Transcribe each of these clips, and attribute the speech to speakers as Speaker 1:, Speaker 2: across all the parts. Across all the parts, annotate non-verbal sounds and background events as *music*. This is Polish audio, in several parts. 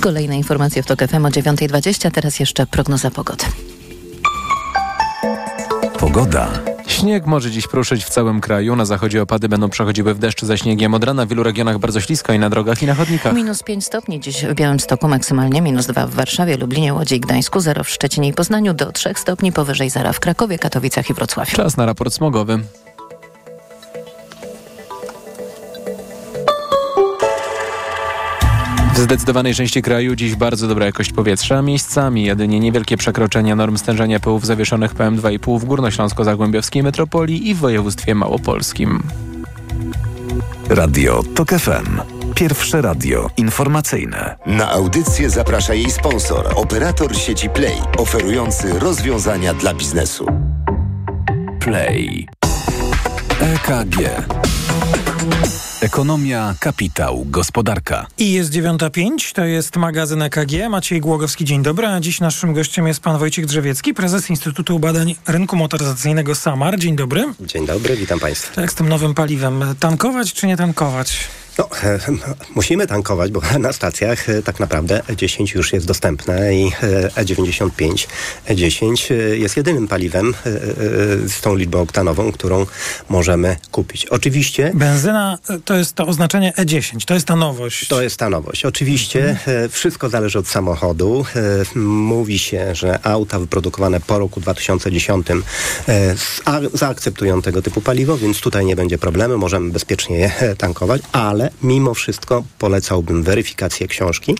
Speaker 1: Kolejne informacje w TOK FM o 9.20, teraz jeszcze prognoza pogody.
Speaker 2: Pogoda.
Speaker 3: Śnieg może dziś pruszyć w całym kraju. Na zachodzie opady będą przechodziły w deszcz ze śniegiem od rana. W wielu regionach bardzo ślisko i na drogach i na chodnikach.
Speaker 1: Minus 5 stopni dziś w Białymstoku maksymalnie, minus 2 w Warszawie, Lublinie, Łodzi i Gdańsku, 0 w Szczecinie i Poznaniu, do 3 stopni powyżej zera w Krakowie, Katowicach i Wrocławiu.
Speaker 3: Czas na raport smogowy. W zdecydowanej części kraju dziś bardzo dobra jakość powietrza. Miejscami jedynie niewielkie przekroczenia norm stężenia pyłów zawieszonych PM2,5 w Górnośląsko-Zagłębiowskiej metropolii i w województwie małopolskim.
Speaker 2: Radio TOK FM. Pierwsze radio informacyjne.
Speaker 4: Na audycję zaprasza jej sponsor, operator sieci Play, oferujący rozwiązania dla biznesu.
Speaker 2: Play. EKG. Ekonomia, kapitał, gospodarka.
Speaker 5: I jest 9.05, to jest magazyn EKG. Maciej Głogowski, dzień dobry. A dziś naszym gościem jest pan Wojciech Drzewiecki, prezes Instytutu Badań Rynku Motoryzacyjnego SAMAR. Dzień dobry.
Speaker 6: Dzień dobry, witam państwa.
Speaker 5: Jak z tym nowym paliwem? Tankować czy nie tankować?
Speaker 6: No, e, *laughs* musimy tankować, bo *laughs* na stacjach e, tak naprawdę E10 już jest dostępne i e, E95, E10 e, jest jedynym paliwem z tą liczbą oktanową, którą możemy kupić. Oczywiście
Speaker 5: Benzyna to jest to oznaczenie E10, to jest ta nowość.
Speaker 6: To jest ta nowość. Oczywiście e, wszystko zależy od samochodu. Mówi się, że auta wyprodukowane po roku 2010 e, za- zaakceptują tego typu paliwo, więc tutaj nie będzie problemu, możemy bezpiecznie je tankować, ale mimo wszystko polecałbym weryfikację książki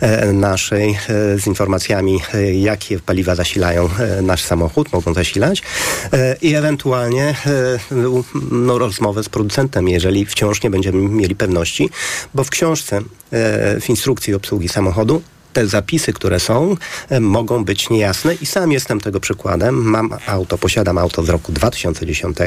Speaker 6: e, naszej e, z informacjami, e, jakie paliwa zasilają nasz samochód, mogą zasilać i ewentualnie no, rozmowę z producentem, jeżeli wciąż nie będziemy mieli pewności, bo w książce, w instrukcji obsługi samochodu te zapisy, które są, e, mogą być niejasne i sam jestem tego przykładem. Mam auto, posiadam auto z roku 2010,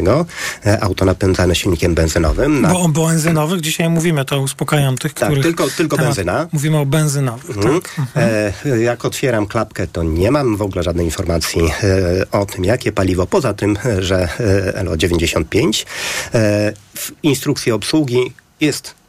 Speaker 6: e, auto napędzane silnikiem benzynowym. Na,
Speaker 5: Bo o benzynowych dzisiaj mówimy, to uspokajam tych,
Speaker 6: Tak,
Speaker 5: których...
Speaker 6: tylko- tylko
Speaker 5: temat-
Speaker 6: benzyna.
Speaker 5: Mówimy o benzynowych,
Speaker 6: Mhm.
Speaker 5: tak. Mhm.
Speaker 6: E, jak otwieram klapkę, to nie mam w ogóle żadnej informacji e, o tym, jakie paliwo, poza tym, e, że e, LO95. E, w instrukcji obsługi jest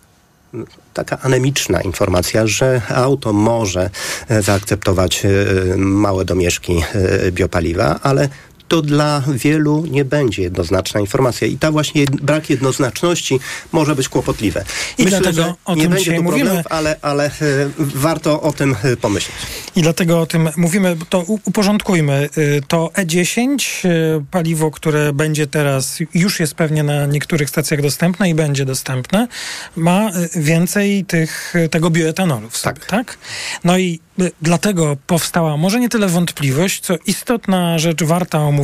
Speaker 6: taka anemiczna informacja, że auto może e, zaakceptować e, małe domieszki e, biopaliwa, ale to dla wielu nie będzie jednoznaczna informacja i ta właśnie brak jednoznaczności może być kłopotliwe.
Speaker 5: I
Speaker 6: Myślę,
Speaker 5: dlatego
Speaker 6: że
Speaker 5: o
Speaker 6: nie
Speaker 5: tym
Speaker 6: będzie tu
Speaker 5: mówimy.
Speaker 6: problemów, ale, ale e, warto o tym e, pomyśleć.
Speaker 5: I dlatego o tym mówimy, to uporządkujmy. Y, To E10, y, paliwo, które będzie teraz, już jest pewnie na niektórych stacjach dostępne i będzie dostępne, ma więcej tych, tego bioetanolu w sobie, tak.
Speaker 6: Tak.
Speaker 5: No i dlatego powstała może nie tyle wątpliwość, co istotna rzecz warta omówienia,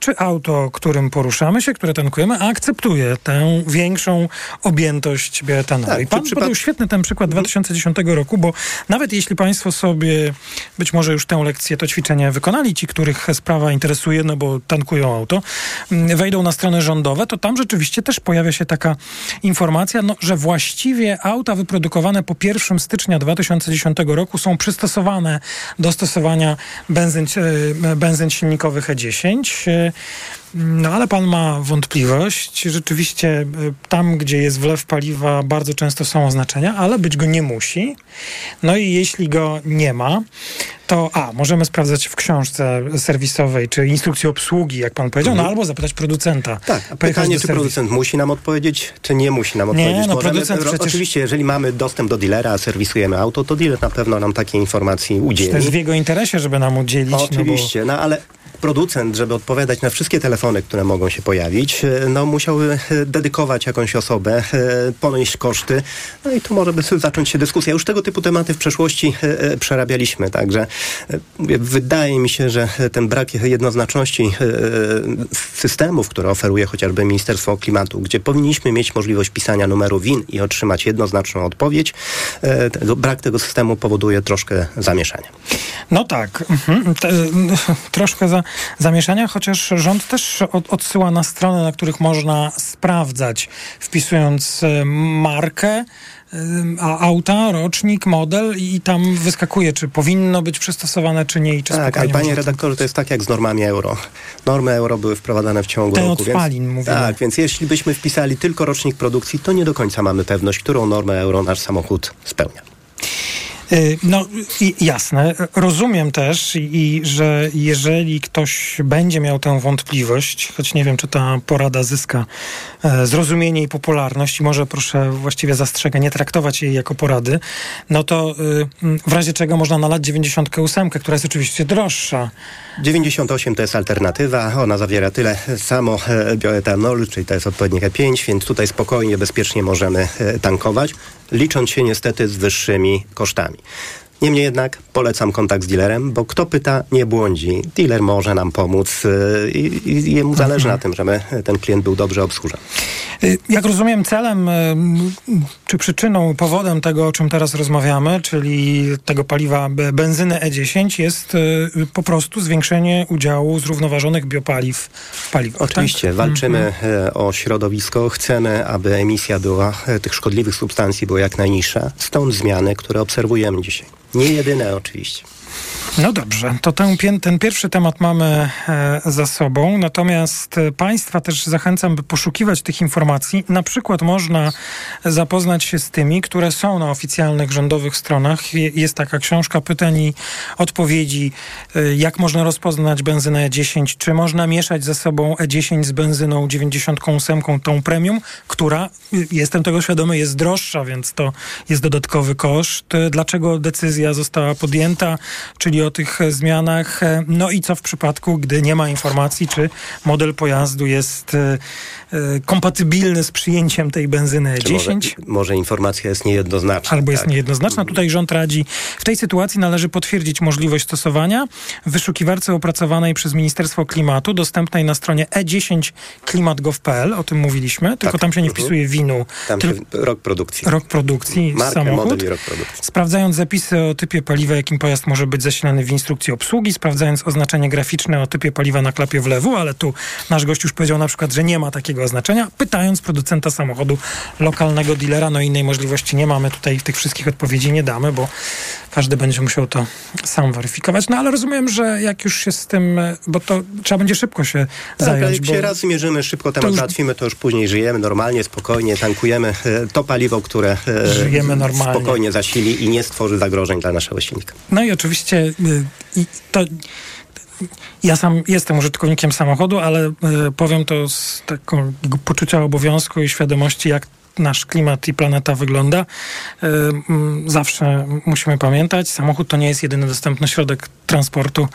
Speaker 5: czy auto, którym poruszamy się, które tankujemy, akceptuje tę większą objętość bioetanolu.
Speaker 6: Tak,
Speaker 5: I pan
Speaker 6: przy przypad-
Speaker 5: podał świetny ten przykład 2010 roku, bo nawet jeśli państwo sobie być może już tę lekcję, to ćwiczenie wykonali, ci, których sprawa interesuje, no bo tankują auto, mm, wejdą na strony rządowe, to tam rzeczywiście też pojawia się taka informacja, no, że właściwie auta wyprodukowane po 1 stycznia 2010 roku są przystosowane do stosowania benzyn, e, benzyn silnikowych E10. E, No ale pan ma wątpliwość. Rzeczywiście e, tam, gdzie jest wlew paliwa, bardzo często są oznaczenia, ale być go nie musi. No i jeśli go nie ma, to a, możemy sprawdzać w książce serwisowej, czy instrukcji obsługi, jak pan powiedział, no albo zapytać producenta.
Speaker 6: Mhm. Tak, pytanie, czy producent musi nam odpowiedzieć, czy nie musi nam
Speaker 5: Nie,
Speaker 6: odpowiedzieć.
Speaker 5: no,
Speaker 6: Możemy-
Speaker 5: producent
Speaker 6: ro-
Speaker 5: przecież-
Speaker 6: Oczywiście, jeżeli mamy dostęp do dealera, a serwisujemy auto, to dealer na pewno nam takiej informacji udzieli.
Speaker 5: To jest w jego interesie, żeby nam udzielić.
Speaker 6: Oczywiście, no ale producent, żeby odpowiadać na wszystkie telefony, które mogą się pojawić, e, no musiałby e, dedykować jakąś osobę, e, ponieść koszty. No i tu może by *laughs* zacząć się dyskusja. Już tego typu tematy w przeszłości przerabialiśmy, także wydaje mi się, że ten brak jednoznaczności systemów, które oferuje chociażby Ministerstwo Klimatu, gdzie powinniśmy mieć możliwość pisania numeru WIN i otrzymać jednoznaczną odpowiedź, brak tego systemu powoduje troszkę zamieszania.
Speaker 5: No tak, mhm. Troszkę za, zamieszania, chociaż rząd też od, odsyła na strony, na których można sprawdzać, wpisując e, markę e, a auta, rocznik, model i tam wyskakuje, czy powinno być przystosowane, czy nie i czy
Speaker 6: Tak, ale panie redaktorze, to jest tak jak z normami euro. Normy euro były wprowadzane w ciągu
Speaker 5: Te
Speaker 6: roku.
Speaker 5: od spalin mówimy.
Speaker 6: Tak, więc jeśli byśmy wpisali tylko rocznik produkcji, to nie do końca mamy pewność, którą normę euro nasz samochód spełnia.
Speaker 5: Y, no jasne. Rozumiem też, i, że jeżeli ktoś będzie miał tę wątpliwość, choć nie wiem, czy ta porada zyska e, zrozumienie i popularność, i może proszę właściwie zastrzegę, nie traktować jej jako porady, no to y, w razie czego można nalać 98, która jest oczywiście droższa.
Speaker 6: 98 to jest alternatywa. Ona zawiera tyle samo e, bioetanolu, czyli to jest odpowiednik E5, więc tutaj spokojnie, bezpiecznie możemy e, tankować, licząc się niestety z wyższymi kosztami. Niemniej jednak polecam kontakt z dealerem, bo kto pyta, nie błądzi. Dealer może nam pomóc y, i, i jemu zależy mhm. na tym, żeby ten klient był dobrze obsłużony.
Speaker 5: Y, jak rozumiem, celem y, czy przyczyną, powodem tego, o czym teraz rozmawiamy, czyli tego paliwa benzyny E10 jest po prostu zwiększenie udziału zrównoważonych biopaliw w paliwach.
Speaker 6: Oczywiście. Tak? Walczymy mhm. o środowisko. Chcemy, aby emisja była, tych szkodliwych substancji była jak najniższa. Stąd zmiany, które obserwujemy dzisiaj. Nie jedyne oczywiście.
Speaker 5: No dobrze, to ten, ten pierwszy temat mamy e, za sobą, natomiast e, Państwa też zachęcam, by poszukiwać tych informacji. Na przykład można zapoznać się z tymi, które są na oficjalnych rządowych stronach. Jest taka książka pytań i odpowiedzi, e, jak można rozpoznać benzynę E10, czy można mieszać ze sobą E10 z benzyną 98, tą premium, która, jestem tego świadomy, jest droższa, więc to jest dodatkowy koszt. Dlaczego decyzja została podjęta, czyli o tych zmianach. No i co w przypadku, gdy nie ma informacji, czy model pojazdu jest e, e, kompatybilny z przyjęciem tej benzyny 10?
Speaker 6: Może, może, informacja jest niejednoznaczna.
Speaker 5: Albo jest tak. niejednoznaczna. Tutaj rząd radzi. W tej sytuacji należy potwierdzić możliwość stosowania w wyszukiwarce opracowanej przez Ministerstwo Klimatu, dostępnej na stronie e10 klimat.gov.pl, o tym mówiliśmy, tylko tak. tam się nie mhm. wpisuje winu.
Speaker 6: Tam się rok produkcji.
Speaker 5: Rok produkcji,
Speaker 6: Markę,
Speaker 5: samochód.
Speaker 6: model i rok produkcji.
Speaker 5: Sprawdzając zapisy o typie paliwa, jakim pojazd może być zasilany w instrukcji obsługi, sprawdzając oznaczenie graficzne o typie paliwa na klapie wlewu, ale tu nasz gość już powiedział na przykład, że nie ma takiego oznaczenia, pytając producenta samochodu, lokalnego dealera, no innej możliwości nie mamy tutaj, tych wszystkich odpowiedzi nie damy, bo każdy będzie musiał to sam weryfikować. No ale rozumiem, że jak już się z tym, bo to trzeba będzie szybko się tak, zająć.
Speaker 6: Jak się raz mierzymy, szybko temat to już... załatwimy, to już później żyjemy normalnie, spokojnie, tankujemy e, to paliwo, które
Speaker 5: e, żyjemy normalnie.
Speaker 6: spokojnie zasili i nie stworzy zagrożeń dla naszego silnika.
Speaker 5: No i oczywiście y, to ja sam jestem użytkownikiem samochodu, ale y, powiem to z taką poczucia obowiązku i świadomości, jak nasz klimat i planeta wygląda. Zawsze musimy pamiętać, samochód to nie jest jedyny dostępny środek transportu.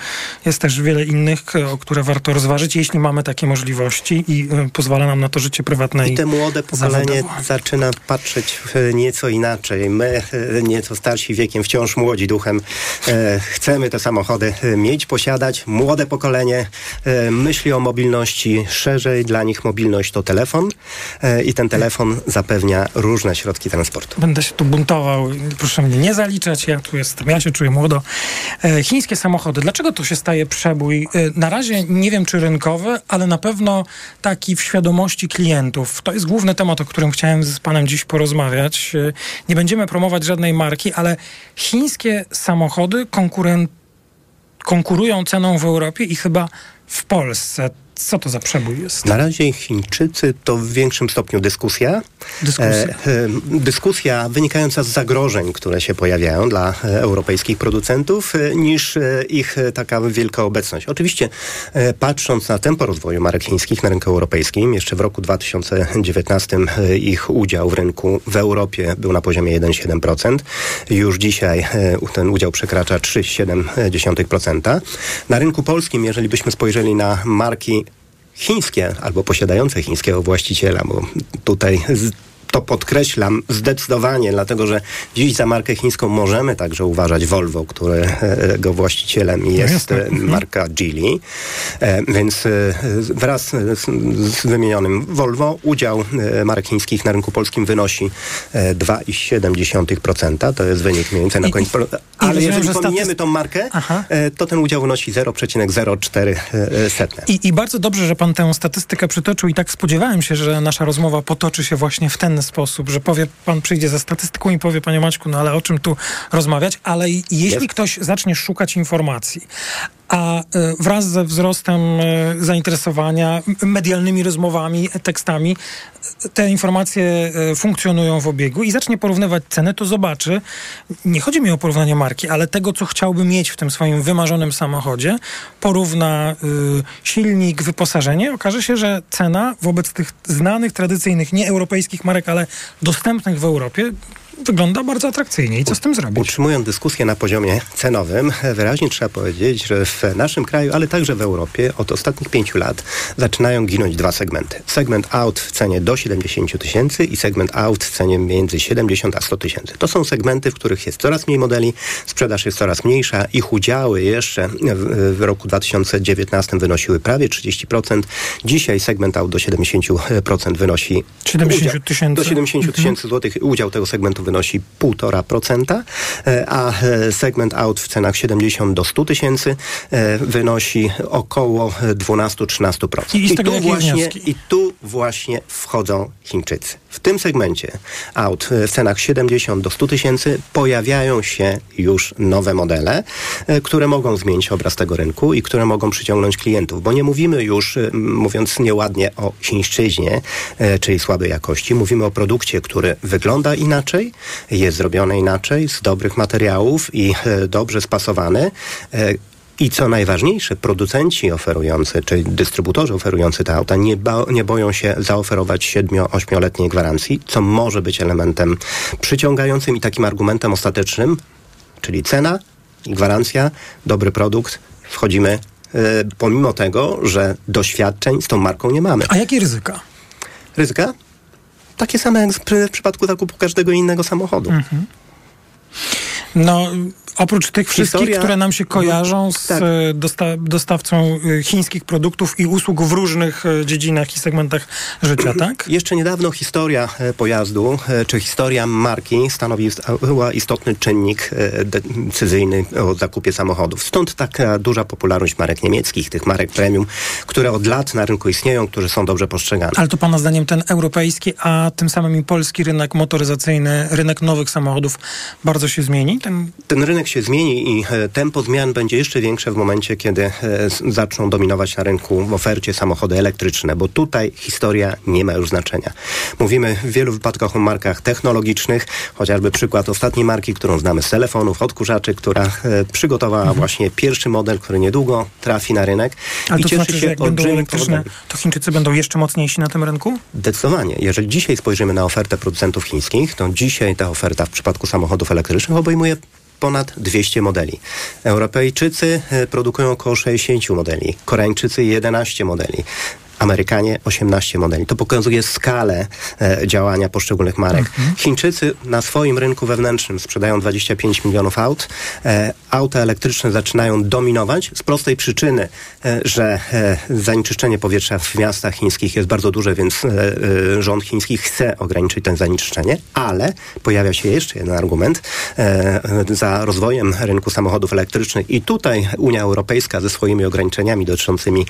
Speaker 5: Jest też wiele innych, o które warto rozważyć, jeśli mamy takie możliwości i y, pozwala nam na to życie prywatne.
Speaker 6: I te młode pokolenie zaczyna patrzeć nieco inaczej. My, nieco starsi wiekiem, wciąż młodzi duchem, chcemy te samochody mieć, posiadać. Młode pokolenie myśli o mobilności szerzej. Dla nich mobilność to telefon i ten telefon zapewnia różne środki transportu.
Speaker 5: Będę się tu buntował. Proszę mnie nie zaliczać. Ja tu jestem. Ja się czuję młodo. Chińskie samochody. Dlaczego to się staje przebój? Y, na razie nie wiem, czy rynkowy, ale na pewno taki w świadomości klientów. To jest główny temat, o którym chciałem z panem dziś porozmawiać. Y, nie będziemy promować żadnej marki, ale chińskie samochody konkurują ceną w Europie i chyba w Polsce. Co to za przebój jest?
Speaker 6: Na razie Chińczycy to w większym stopniu dyskusja.
Speaker 5: Dyskusja. E, e,
Speaker 6: dyskusja wynikająca z zagrożeń, które się pojawiają dla e, europejskich producentów, e, niż e, ich e, taka wielka obecność. Oczywiście patrząc na tempo rozwoju marek chińskich na rynku europejskim, jeszcze w roku 2019 ich udział w rynku w Europie był na poziomie 1,7%. Już dzisiaj ten udział przekracza 3,7%. Na rynku polskim, jeżeli byśmy spojrzeli na marki chińskie albo posiadające chińskiego właściciela, bo tutaj to podkreślam zdecydowanie, dlatego że dziś za markę chińską możemy także uważać Volvo, którego właścicielem jest no marka Geely. E, więc e, wraz z wymienionym Volvo udział e, marek chińskich na rynku polskim wynosi 2,7%. To jest wynik mniej więcej na koniec. Ale jeżeli pominiemy tą markę, Aha. to ten udział wynosi 0,04
Speaker 5: I, I bardzo dobrze, że pan tę statystykę przytoczył i tak spodziewałem się, że nasza rozmowa potoczy się właśnie w ten sposób, że powie, pan przyjdzie za statystyką i powie, panie Maćku, no ale o czym tu rozmawiać? Ale jeśli Jest. ktoś zacznie szukać informacji, a e, wraz ze wzrostem e, zainteresowania medialnymi rozmowami, tekstami, te informacje funkcjonują w obiegu i zacznie porównywać cenę, to zobaczy, nie chodzi mi o porównanie marki, ale tego, co chciałby mieć w tym swoim wymarzonym samochodzie, porówna silnik, wyposażenie, okaże się, że cena wobec tych znanych, tradycyjnych, nieeuropejskich marek, ale dostępnych w Europie, wygląda bardzo atrakcyjnie. I co z tym zrobić?
Speaker 6: Utrzymując dyskusję na poziomie cenowym, wyraźnie trzeba powiedzieć, że w naszym kraju, ale także w Europie od ostatnich pięciu lat zaczynają ginąć dwa segmenty. Segment out w cenie do 70 tysięcy i segment out w cenie między 70 a 100 tysięcy. To są segmenty, w których jest coraz mniej modeli, sprzedaż jest coraz mniejsza. Ich udziały jeszcze w, roku 2019 wynosiły prawie 30%. Dzisiaj segment out do 70% wynosi
Speaker 5: 70 tysięcy.
Speaker 6: Do 70 tysięcy mhm. złotych udział tego segmentu wynosi 1,5%, e, a e, segment aut w cenach 70 do 100 tysięcy e, wynosi około 12-13%.
Speaker 5: I, I, tu
Speaker 6: właśnie, I tu właśnie wchodzą Chińczycy. W tym segmencie aut w cenach 70 do 100 tysięcy pojawiają się już nowe modele, które mogą zmienić obraz tego rynku i które mogą przyciągnąć klientów, bo nie mówimy już, mówiąc nieładnie, o chińszczyźnie, czyli słabej jakości. Mówimy o produkcie, który wygląda inaczej, jest zrobione inaczej, z dobrych materiałów i e, dobrze spasowany. E, I co najważniejsze, producenci oferujący, czyli dystrybutorzy oferujący te auta nie, ba, nie boją się zaoferować 7-8-letniej gwarancji, co może być elementem przyciągającym i takim argumentem ostatecznym, czyli cena i gwarancja, dobry produkt, wchodzimy e, pomimo tego, że doświadczeń z tą marką nie mamy.
Speaker 5: A jakie ryzyka?
Speaker 6: Ryzyka? Takie same jak w przypadku zakupu każdego innego samochodu. Mhm.
Speaker 5: No, Oprócz tych wszystkich, Historia... które nam się kojarzą z tak. E, dosta dostawcą e, chińskich produktów i usług w różnych e, dziedzinach i segmentach życia, *clears throat* tak?
Speaker 6: Jeszcze niedawno historia pojazdu, czy historia marki stanowiła istotny czynnik decyzyjny o zakupie samochodów. Stąd taka duża popularność marek niemieckich, tych marek premium, które od lat na rynku istnieją, które są dobrze postrzegane.
Speaker 5: Ale to pana zdaniem ten europejski, a tym samym i polski rynek motoryzacyjny, rynek nowych samochodów bardzo się zmieni?
Speaker 6: Ten, ten rynek się zmieni i e, tempo zmian będzie jeszcze większe w momencie, kiedy e, zaczną dominować na rynku w ofercie samochody elektryczne, bo tutaj historia nie ma już znaczenia. Mówimy w wielu wypadkach o markach technologicznych, chociażby przykład ostatniej marki, którą znamy z telefonów, odkurzaczy, która e, przygotowała mhm. właśnie pierwszy model, który niedługo trafi na rynek.
Speaker 5: Ale i to cieszy znaczy, się jak będą elektryczne, to Chińczycy będą jeszcze mocniejsi na tym rynku?
Speaker 6: Zdecydowanie. Jeżeli dzisiaj spojrzymy na ofertę producentów chińskich, to dzisiaj ta oferta w przypadku samochodów elektrycznych obejmuje ponad 200 modeli. Europejczycy e, produkują około 60 modeli, Koreańczycy 11 modeli. Amerykanie 18 modeli. To pokazuje skalę e, działania poszczególnych marek. Mhm. Chińczycy na swoim rynku wewnętrznym sprzedają 25 milionów aut. E, auta elektryczne zaczynają dominować z prostej przyczyny, e, że e, zanieczyszczenie powietrza w miastach chińskich jest bardzo duże, więc e, e, rząd chiński chce ograniczyć to zanieczyszczenie, ale pojawia się jeszcze jeden argument za rozwojem rynku samochodów elektrycznych i tutaj Unia Europejska ze swoimi ograniczeniami dotyczącymi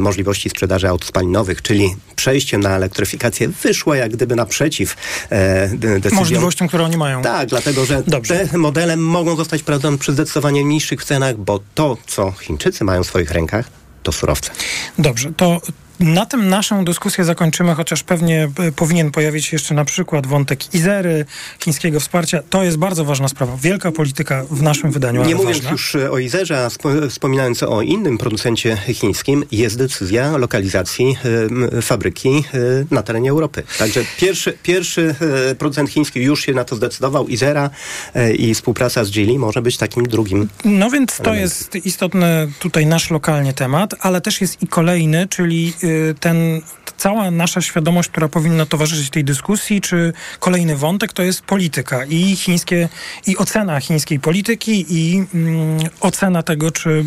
Speaker 6: możliwości sprzedaży aut spalinowych, czyli przejście na elektryfikację wyszło jak gdyby naprzeciw
Speaker 5: e, decyzjom. Możliwościom, które oni mają.
Speaker 6: Tak, dlatego że Dobrze. te modele mogą zostać sprawdzone przy zdecydowanie niższych cenach, bo to, co Chińczycy mają w swoich rękach, to surowce.
Speaker 5: Dobrze, to na tym naszą dyskusję zakończymy, chociaż pewnie e, powinien pojawić się jeszcze na przykład wątek Izery, chińskiego wsparcia. To jest bardzo ważna sprawa. Wielka polityka w naszym wydaniu.
Speaker 6: Nie mówiąc ważna. już e, o Izerze, a wspominając o innym producencie chińskim, jest decyzja lokalizacji y, fabryki y, na terenie Europy. Także pierwszy, pierwszy y, producent chiński już się na to zdecydował. Izera i współpraca z Geely może być takim drugim.
Speaker 5: No więc to jest istotny tutaj nasz lokalnie temat, ale też jest i kolejny, czyli ten, cała nasza świadomość, która powinna towarzyszyć tej dyskusji, czy kolejny wątek, to jest polityka i chińskie, i ocena chińskiej polityki, i mm, ocena tego, czy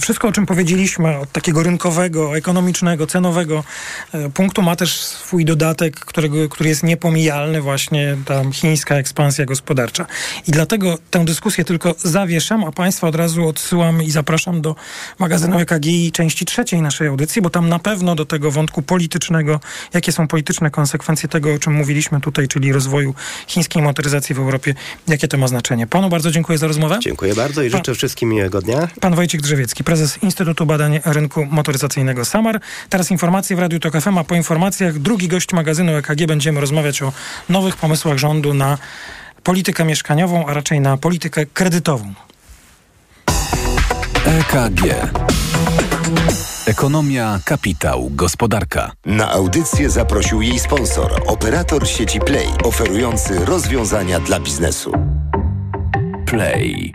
Speaker 5: wszystko, o czym powiedzieliśmy, od takiego rynkowego, ekonomicznego, cenowego e, punktu, ma też swój dodatek, którego, który jest niepomijalny, właśnie ta chińska ekspansja gospodarcza. I dlatego tę dyskusję tylko zawieszam, a Państwa od razu odsyłam i zapraszam do magazynu EKG części trzeciej naszej audycji, bo tam na pewno do tego wątku polityki politycznego, jakie są polityczne konsekwencje tego, o czym mówiliśmy tutaj, czyli rozwoju chińskiej motoryzacji w Europie, jakie to ma znaczenie. Panu bardzo dziękuję za rozmowę.
Speaker 6: Dziękuję bardzo i życzę wszystkim miłego dnia.
Speaker 5: Pan Wojciech Drzewiecki, prezes Instytutu Badań Rynku Motoryzacyjnego SAMAR. Teraz informacje w Radiu Tok FM, a po informacjach drugi gość magazynu EKG będziemy rozmawiać o nowych pomysłach rządu na politykę mieszkaniową, a raczej na politykę kredytową.
Speaker 2: EKG. Ekonomia, kapitał, gospodarka.
Speaker 4: Na audycję zaprosił jej sponsor, operator sieci Play, oferujący rozwiązania dla biznesu.
Speaker 2: Play.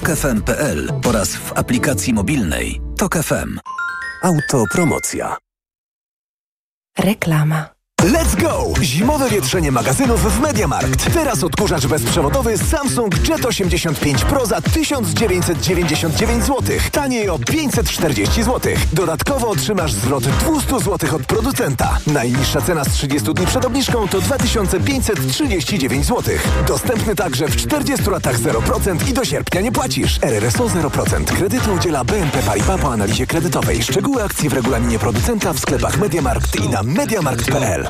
Speaker 2: tokefm.pl oraz w aplikacji mobilnej Tok. Autopromocja.
Speaker 7: Reklama.
Speaker 8: Let's go! Zimowe wietrzenie magazynów w Mediamarkt. Teraz odkurzacz bezprzewodowy Samsung Jet 85 Pro za 1999 zł. Taniej o 540 zł. Dodatkowo otrzymasz zwrot 200 zł od producenta. Najniższa cena z 30 dni przed obniżką to 2539 zł. Dostępny także w 40 latach 0% i do sierpnia nie płacisz. RRSO 0%. Kredytu udziela BNP Paribas po analizie kredytowej. Szczegóły akcji w regulaminie producenta w sklepach Mediamarkt i na mediamarkt.pl.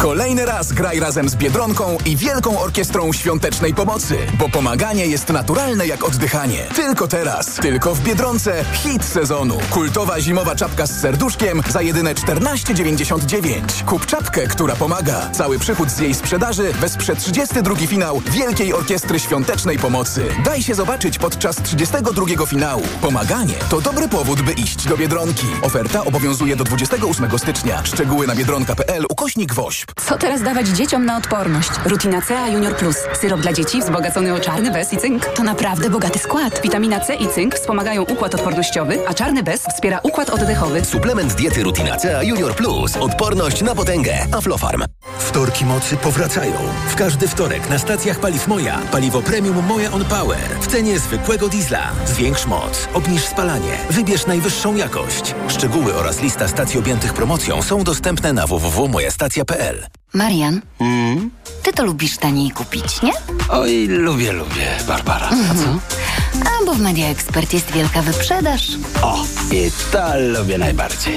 Speaker 8: Kolejny raz graj razem z Biedronką i Wielką Orkiestrą Świątecznej Pomocy, bo pomaganie jest naturalne jak oddychanie. Tylko teraz, tylko w Biedronce hit sezonu. Kultowa zimowa czapka z serduszkiem za jedyne 14,99. Kup czapkę, która pomaga. Cały przychód z jej sprzedaży wesprze 32 finał Wielkiej Orkiestry Świątecznej Pomocy. Daj się zobaczyć podczas 32 finału. Pomaganie to dobry powód, by iść do Biedronki. Oferta obowiązuje do 28 stycznia. Szczegóły na biedronka.pl ukośnik WOŚP.
Speaker 9: Co teraz dawać dzieciom na odporność? Rutina C Junior Plus. Syrop dla dzieci wzbogacony o czarny bez i cynk. To naprawdę bogaty skład. Witamina C i cynk wspomagają układ odpornościowy, a czarny bez wspiera układ oddechowy.
Speaker 10: Suplement diety Rutina C Junior Plus. Odporność na potęgę. Aflofarm.
Speaker 11: Wtorki mocy powracają. W każdy wtorek na stacjach paliw Moja. Paliwo premium Moja On Power. W cenie zwykłego diesla. Zwiększ moc. Obniż spalanie. Wybierz najwyższą jakość. Szczegóły oraz lista stacji objętych promocją są dostępne na www.mojastacja.pl.
Speaker 12: Marian, ty to lubisz taniej kupić, nie?
Speaker 13: Oj, lubię, lubię, Barbara. A co?
Speaker 12: A bo w Media Expert jest wielka wyprzedaż.
Speaker 13: O, i to lubię najbardziej.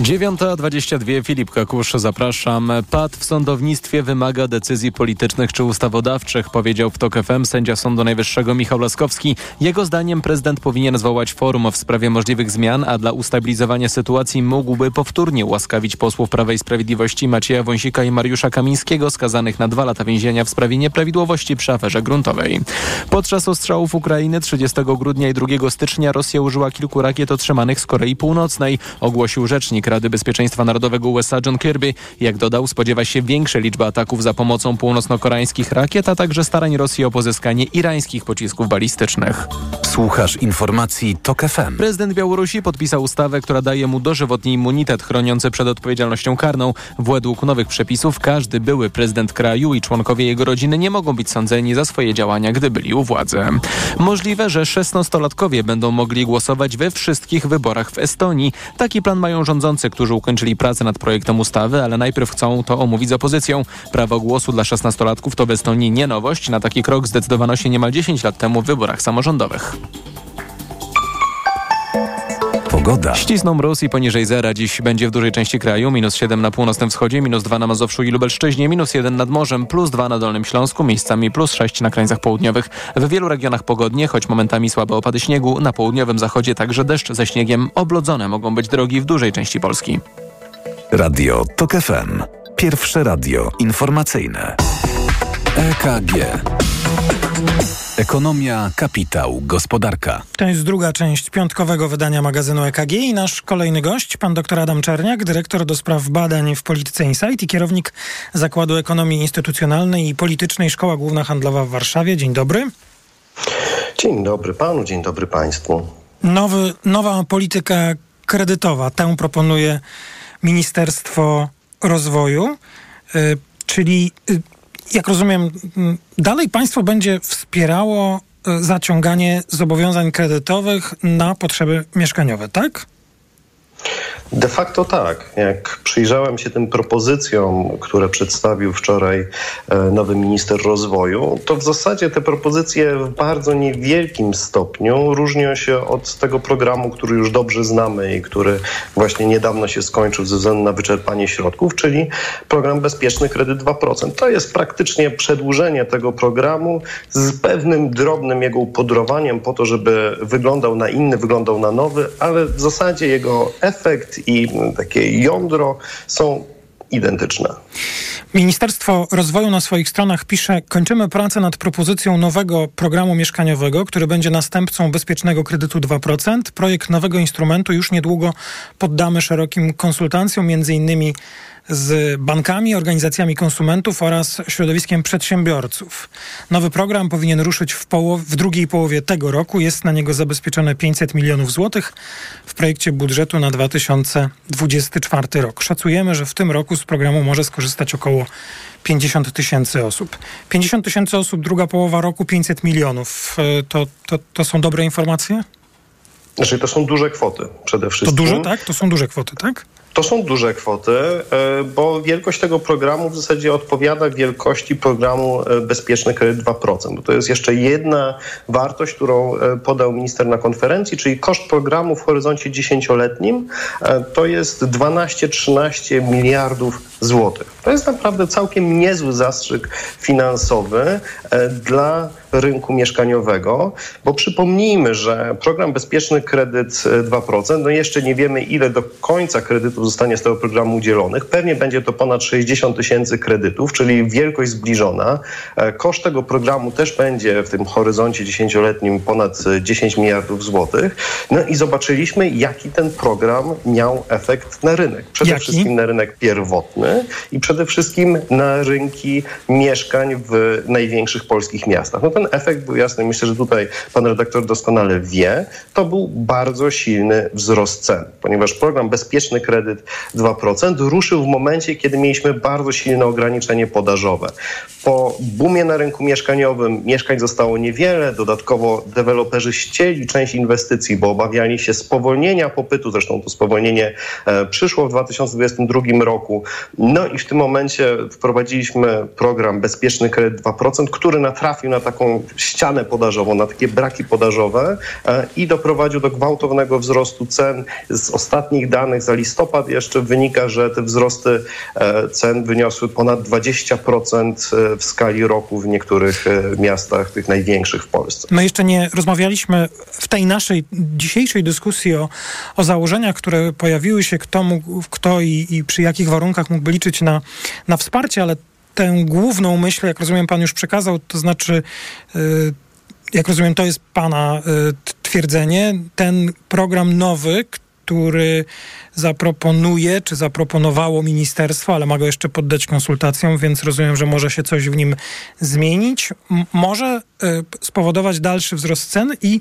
Speaker 3: 9.22 Filip Kakusz, zapraszam. Pad w sądownictwie wymaga decyzji politycznych czy ustawodawczych, powiedział w TOK FM sędzia Sądu Najwyższego Michał Laskowski. Jego zdaniem prezydent powinien zwołać forum w sprawie możliwych zmian, a dla ustabilizowania sytuacji mógłby powtórnie ułaskawić posłów Prawa i Sprawiedliwości Macieja Wąsika i Mariusza Kamińskiego, skazanych na dwa lata więzienia w sprawie nieprawidłowości przy aferze gruntowej. Podczas ostrzałów Ukrainy 30 grudnia i 2 stycznia Rosja użyła kilku rakiet otrzymanych z Korei Północnej, ogłosił rzecznik Rady Bezpieczeństwa Narodowego USA John Kirby. Jak dodał, spodziewa się większej liczby ataków za pomocą północno-koreańskich rakiet, a także starań Rosji o pozyskanie irańskich pocisków balistycznych.
Speaker 2: Słuchasz informacji TOK FM.
Speaker 3: Prezydent Białorusi podpisał ustawę, która daje mu dożywotni immunitet chroniący przed odpowiedzialnością karną. Według nowych przepisów każdy były prezydent kraju i członkowie jego rodziny nie mogą być sądzeni za swoje działania, gdy byli u władzy. Możliwe, że 16-latkowie będą mogli głosować we wszystkich wyborach w Estonii. Taki plan mają rządzący którzy ukończyli pracę nad projektem ustawy, ale najpierw chcą to omówić z opozycją. Prawo głosu dla 16-latków to w Estonii nie nowość. Na taki krok zdecydowano się niemal 10 lat temu w wyborach samorządowych.
Speaker 2: Pogoda.
Speaker 3: Ścisną mróz i poniżej zera. Dziś będzie w dużej części kraju. Minus 7 na północnym wschodzie, minus 2 na Mazowszu i Lubelszczyźnie, minus 1 nad morzem, plus 2 na Dolnym Śląsku, miejscami plus 6 na krańcach południowych. W wielu regionach pogodnie, choć momentami słabe opady śniegu. Na południowym zachodzie także deszcz ze śniegiem. Oblodzone mogą być drogi w dużej części Polski.
Speaker 2: Radio TOK FM. Pierwsze radio informacyjne. EKG. Ekonomia, kapitał, gospodarka.
Speaker 5: To jest druga część piątkowego wydania magazynu EKG i nasz kolejny gość, pan dr Adam Czerniak, dyrektor do spraw badań w Polityce Insight i kierownik Zakładu Ekonomii Instytucjonalnej i Politycznej Szkoła Główna Handlowa w Warszawie. Dzień dobry.
Speaker 14: Dzień dobry panu, dzień dobry państwu.
Speaker 5: Nowy, nowa polityka kredytowa, tę proponuje Ministerstwo Rozwoju, y, czyli y, jak rozumiem, dalej państwo będzie wspierało y, zaciąganie zobowiązań kredytowych na potrzeby mieszkaniowe, tak?
Speaker 14: De facto tak. Jak przyjrzałem się tym propozycjom, które przedstawił wczoraj e, nowy minister rozwoju, to w zasadzie te propozycje w bardzo niewielkim stopniu różnią się od tego programu, który już dobrze znamy i który właśnie niedawno się skończył ze względu na wyczerpanie środków, czyli program Bezpieczny Kredyt 2%. To jest praktycznie przedłużenie tego programu z pewnym drobnym jego upodrowaniem po to, żeby wyglądał na inny, wyglądał na nowy, ale w zasadzie jego efekt i takie jądro są identyczne.
Speaker 5: Ministerstwo Rozwoju na swoich stronach pisze: Kończymy pracę nad propozycją nowego programu mieszkaniowego, który będzie następcą bezpiecznego kredytu 2%. Projekt nowego instrumentu już niedługo poddamy szerokim konsultacjom, między innymi z bankami, organizacjami konsumentów oraz środowiskiem przedsiębiorców. Nowy program powinien ruszyć w, w drugiej połowie tego roku. Jest na niego zabezpieczone 500 milionów złotych w projekcie budżetu na 2024 rok. Szacujemy, że w tym roku z programu może skorzystać około 50 tysięcy osób. 50 tysięcy osób, druga połowa roku 500 milionów. E, to, to, to są dobre informacje?
Speaker 14: Znaczy, to są duże kwoty przede wszystkim.
Speaker 5: To dużo, tak? To są duże kwoty, tak?
Speaker 14: To są duże kwoty, e, bo wielkość tego programu w zasadzie odpowiada wielkości programu e, Bezpieczny Kredyt 2%. Bo to jest jeszcze jedna wartość, którą e, podał minister na konferencji, czyli koszt programu w horyzoncie dziesięcioletnim to jest 12-13 miliardów złotych. To jest naprawdę całkiem niezły zastrzyk finansowy dla rynku mieszkaniowego, bo przypomnijmy, że program Bezpieczny Kredyt 2%, no jeszcze nie wiemy ile do końca kredytów zostanie z tego programu udzielonych. Pewnie będzie to ponad 60 tysięcy kredytów, czyli wielkość zbliżona. E, koszt tego programu też będzie w tym horyzoncie dziesięcioletnim ponad 10 miliardów złotych. No i zobaczyliśmy, jaki ten program miał efekt na rynek. Przede
Speaker 5: Jaki?
Speaker 14: wszystkim na rynek pierwotny i przede wszystkim na rynki mieszkań w największych polskich miastach. No ten efekt był jasny. Myślę, że tutaj pan redaktor doskonale wie. To był bardzo silny wzrost cen, ponieważ program Bezpieczny Kredyt 2% ruszył w momencie, kiedy mieliśmy bardzo silne ograniczenie podażowe. Po boomie na rynku mieszkaniowym mieszkań zostało niewiele, dodatkowo deweloperzy ścieli część inwestycji, bo obawiali się spowolnienia popytu, zresztą to spowolnienie e, przyszło w 2022 roku. No i w tym momencie wprowadziliśmy program Bezpieczny Kredyt 2%, który natrafił na taką ścianę podażową, na takie braki podażowe e, i doprowadził do gwałtownego wzrostu cen. Z ostatnich danych za listopad jeszcze wynika, że te wzrosty e, cen wyniosły ponad 20% e, w skali roku w niektórych miastach, tych największych w Polsce.
Speaker 5: My jeszcze nie rozmawialiśmy w tej naszej dzisiejszej dyskusji o, o założeniach, które pojawiły się, kto, mógł, kto i, i przy jakich warunkach mógłby liczyć na, na wsparcie, ale tę główną myśl, jak rozumiem, pan już przekazał, to znaczy, y, jak rozumiem, to jest pana y, twierdzenie, ten program nowy, który zaproponuje, czy zaproponowało ministerstwo, ale ma go jeszcze poddać konsultacjom, więc rozumiem, że może się coś w nim zmienić. Może y, spowodować dalszy wzrost cen i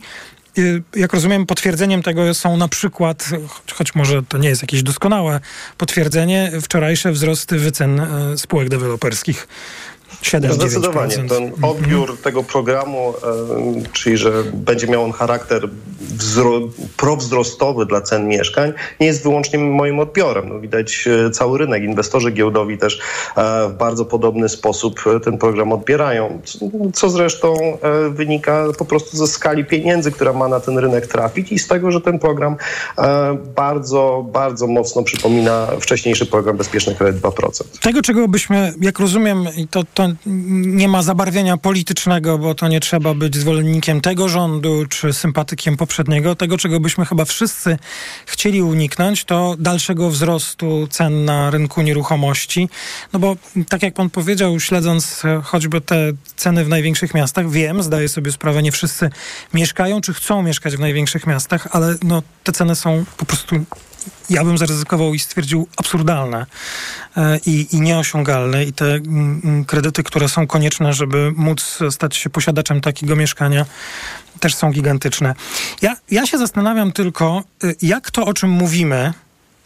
Speaker 5: jak rozumiem, potwierdzeniem tego są na przykład, choć może to nie jest jakieś doskonałe potwierdzenie, wczorajsze wzrosty wycen spółek deweloperskich. 7
Speaker 14: Zdecydowanie. Ten odbiór tego programu, e, czyli że będzie miał on charakter wzro- prowzrostowy dla cen mieszkań, nie jest wyłącznie moim odbiorem. No, widać e, cały rynek. Inwestorzy giełdowi też e, w bardzo podobny sposób ten program odbierają, co zresztą wynika po prostu ze skali pieniędzy, która ma na ten rynek trafić i z tego, że ten program bardzo, bardzo mocno przypomina wcześniejszy program Bezpieczny Kredyt 2%.
Speaker 5: Tego, czego byśmy, jak rozumiem, i to, to nie ma zabarwienia politycznego, bo to nie trzeba być zwolennikiem tego rządu czy sympatykiem poprzedniego. Tego, czego byśmy chyba wszyscy chcieli uniknąć, to dalszego wzrostu cen na rynku nieruchomości. No bo tak jak pan powiedział, śledząc choćby te ceny w największych miastach, wiem, zdaję sobie sprawę, nie wszyscy mieszkają czy chcą mieszkać w największych miastach, ale no, te ceny są po prostu ja bym zaryzykował i stwierdził absurdalne e, i, i nieosiągalne i te mm, mm, kredyty, które są konieczne, żeby móc stać się posiadaczem takiego mieszkania, też są gigantyczne. Ja, ja się zastanawiam tylko, y, jak to, o czym mówimy,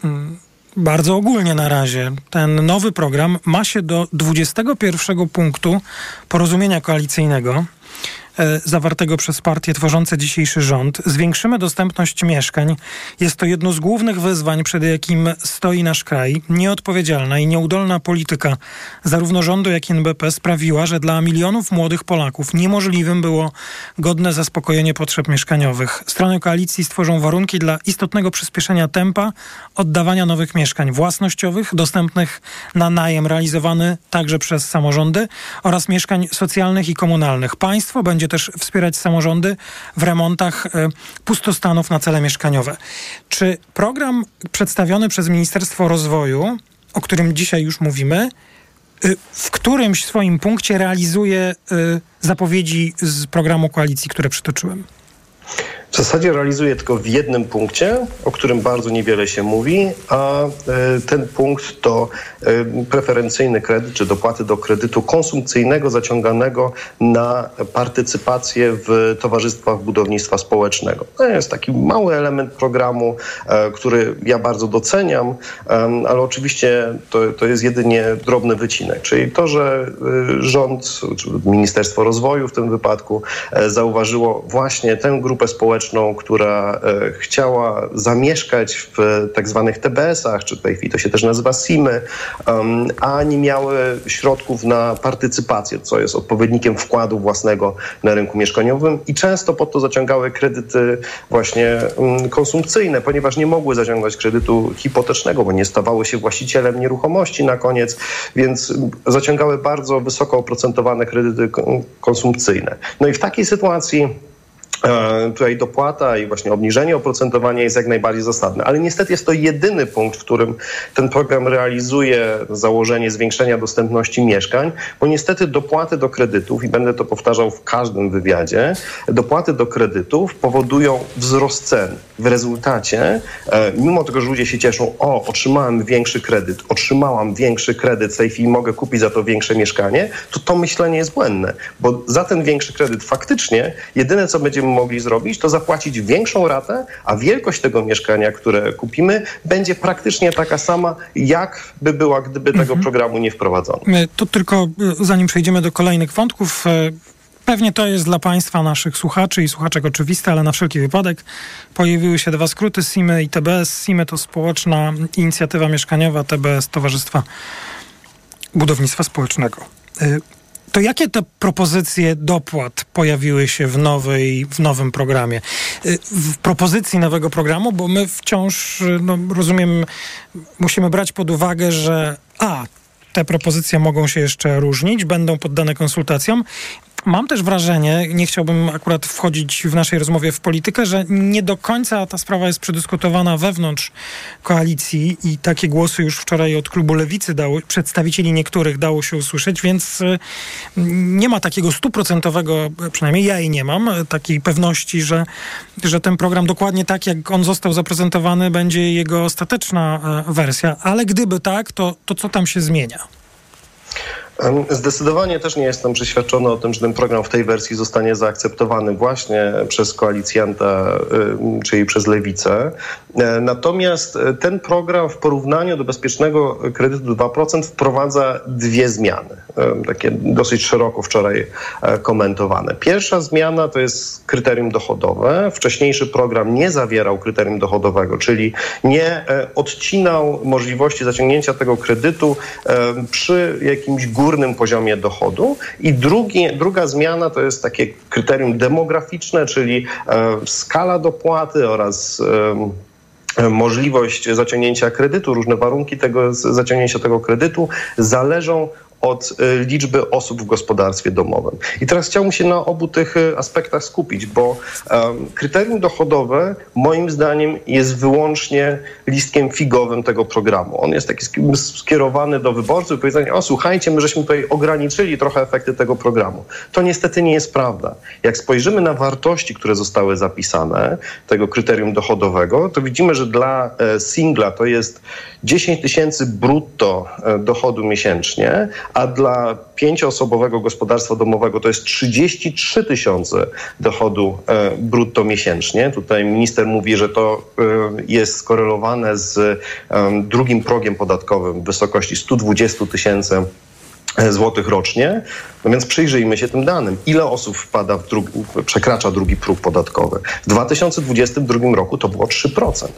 Speaker 5: mm, bardzo ogólnie na razie, ten nowy program ma się do 21 punktu porozumienia koalicyjnego zawartego przez partie tworzące dzisiejszy rząd. Zwiększymy dostępność mieszkań. Jest to jedno z głównych wyzwań, przed jakim stoi nasz kraj. Nieodpowiedzialna i nieudolna polityka zarówno rządu, jak i NBP sprawiła, że dla milionów młodych Polaków niemożliwym było godne zaspokojenie potrzeb mieszkaniowych. Strony koalicji stworzą warunki dla istotnego przyspieszenia tempa oddawania nowych mieszkań własnościowych, dostępnych na najem, realizowany także przez samorządy oraz mieszkań socjalnych i komunalnych. Państwo będzie też wspierać samorządy w remontach e, pustostanów na cele mieszkaniowe. Czy program przedstawiony przez Ministerstwo Rozwoju, o którym dzisiaj już mówimy, y, w którymś swoim punkcie realizuje y, zapowiedzi z programu koalicji, które przytoczyłem?
Speaker 14: W zasadzie realizuje tylko w jednym punkcie, o którym bardzo niewiele się mówi, a e, ten punkt to e, preferencyjny kredyt, czy dopłaty do kredytu konsumpcyjnego zaciąganego na partycypację w towarzystwach budownictwa społecznego. To jest taki mały element programu, e, który ja bardzo doceniam, ale oczywiście to, to jest jedynie drobny wycinek, czyli to, że rząd, czy Ministerstwo Rozwoju w tym wypadku zauważyło właśnie tę grupę społeczną, która e, chciała zamieszkać w tak zwanych TBS-ach, czy w tej chwili to się też nazywa SIMy, a nie miały środków na partycypację, co jest odpowiednikiem wkładu własnego na rynku mieszkaniowym i często pod to zaciągały kredyty właśnie konsumpcyjne, ponieważ nie mogły zaciągać kredytu hipotecznego, bo nie stawały się właścicielem nieruchomości na koniec, więc zaciągały bardzo wysoko oprocentowane kredyty konsumpcyjne. No i w takiej sytuacji tutaj dopłata i właśnie obniżenie oprocentowania jest jak najbardziej zasadne. Ale niestety jest to jedyny punkt, w którym ten program realizuje założenie zwiększenia dostępności mieszkań, bo niestety dopłaty do kredytów, i będę to powtarzał w każdym wywiadzie, dopłaty do kredytów powodują wzrost cen. W rezultacie, e, mimo tego, że ludzie się cieszą, o, otrzymałem większy kredyt, otrzymałam większy kredyt, w tej chwili mogę kupić za to większe mieszkanie, to to myślenie jest błędne, bo za ten większy kredyt faktycznie jedyne, co będziemy mogli zrobić, to zapłacić większą ratę, a wielkość tego mieszkania, które kupimy, będzie praktycznie taka sama, jak by była, gdyby tego mhm. programu nie wprowadzono.
Speaker 5: E, to tylko e, zanim przejdziemy do kolejnych wątków, Pewnie to jest dla Państwa, naszych słuchaczy i słuchaczek oczywiste, ale na wszelki wypadek pojawiły się dwa skróty SIMY i TBS. SIMY to społeczna inicjatywa mieszkaniowa, TBS Towarzystwa Budownictwa Społecznego. To jakie te propozycje dopłat pojawiły się w, nowej, w nowym programie? Y, w propozycji nowego programu, bo my wciąż, y, no, rozumiem, musimy brać pod uwagę, że a, te propozycje mogą się jeszcze różnić, będą poddane konsultacjom Mam też wrażenie, nie chciałbym akurat wchodzić w naszej rozmowie w politykę, że nie do końca ta sprawa jest przedyskutowana wewnątrz koalicji i takie głosy już wczoraj od klubu Lewicy dało, przedstawicieli niektórych dało się usłyszeć, więc y, nie ma takiego stuprocentowego, przynajmniej ja i nie mam, takiej pewności, że, że ten program dokładnie tak, jak on został zaprezentowany, będzie jego ostateczna e, wersja, ale gdyby tak, to, to co tam się zmienia?
Speaker 14: Zdecydowanie też nie jestem przeświadczony o tym, że ten program w tej wersji zostanie zaakceptowany właśnie przez koalicjanta, czyli przez lewicę. E, natomiast e, ten program w porównaniu do bezpiecznego kredytu 2% wprowadza dwie zmiany, takie dosyć szeroko wczoraj e, komentowane. Pierwsza zmiana to jest kryterium dochodowe. Wcześniejszy program nie zawierał kryterium dochodowego, czyli nie odcinał możliwości zaciągnięcia tego kredytu przy jakimś górnym poziomie dochodu. I drugi, druga zmiana to jest takie kryterium demograficzne, czyli skala dopłaty oraz możliwość zaciągnięcia kredytu, różne warunki tego zaciągnięcia tego kredytu zależą od y, liczby osób w gospodarstwie domowym. I teraz chciałbym się na obu tych y, aspektach skupić, bo um, kryterium dochodowe moim zdaniem jest wyłącznie listkiem figowym tego programu. On jest taki skierowany do wyborców i powiedzenia, o słuchajcie, my żeśmy tutaj ograniczyli trochę efekty tego programu. To niestety nie jest prawda. Jak spojrzymy na wartości, które zostały zapisane, tego kryterium dochodowego, to widzimy, że dla e, singla to jest 10 tysięcy brutto e, dochodu miesięcznie, a dla pięcioosobowego gospodarstwa domowego to jest 33 tysiące dochodu e, brutto miesięcznie. Tutaj minister mówi, że to e, jest skorelowane z drugim progiem podatkowym w wysokości 120 tysięcy złotych rocznie. No więc przyjrzyjmy się tym danym. Ile osób wpada w drugi, przekracza drugi próg podatkowy? W 2022 roku to było 3%.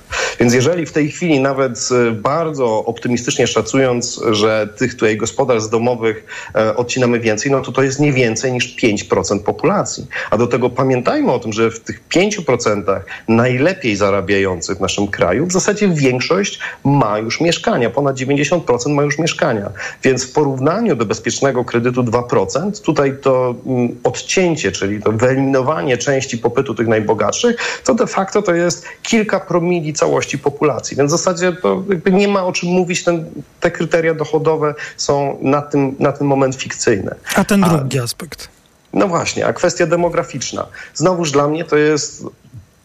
Speaker 14: Więc jeżeli w tej chwili nawet e, bardzo optymistycznie szacując, że tych tutaj gospodarstw domowych e, odcinamy więcej, no to to jest nie więcej niż 5% populacji. A do tego pamiętajmy o tym, że w tych 5% najlepiej zarabiających w naszym kraju w zasadzie większość ma już mieszkania. Ponad 90% ma już mieszkania. Więc w porównaniu do bezpiecznego kredytu 2%, Tutaj to mm, odcięcie, czyli to wyeliminowanie części popytu tych najbogatszych, to de facto to jest kilka promili całości populacji. Więc w zasadzie to nie ma o czym mówić. Ten, te kryteria dochodowe są na, tym, na ten moment fikcyjne.
Speaker 5: A ten drugi a, aspekt?
Speaker 14: No właśnie, a kwestia demograficzna. Znowuż dla mnie to jest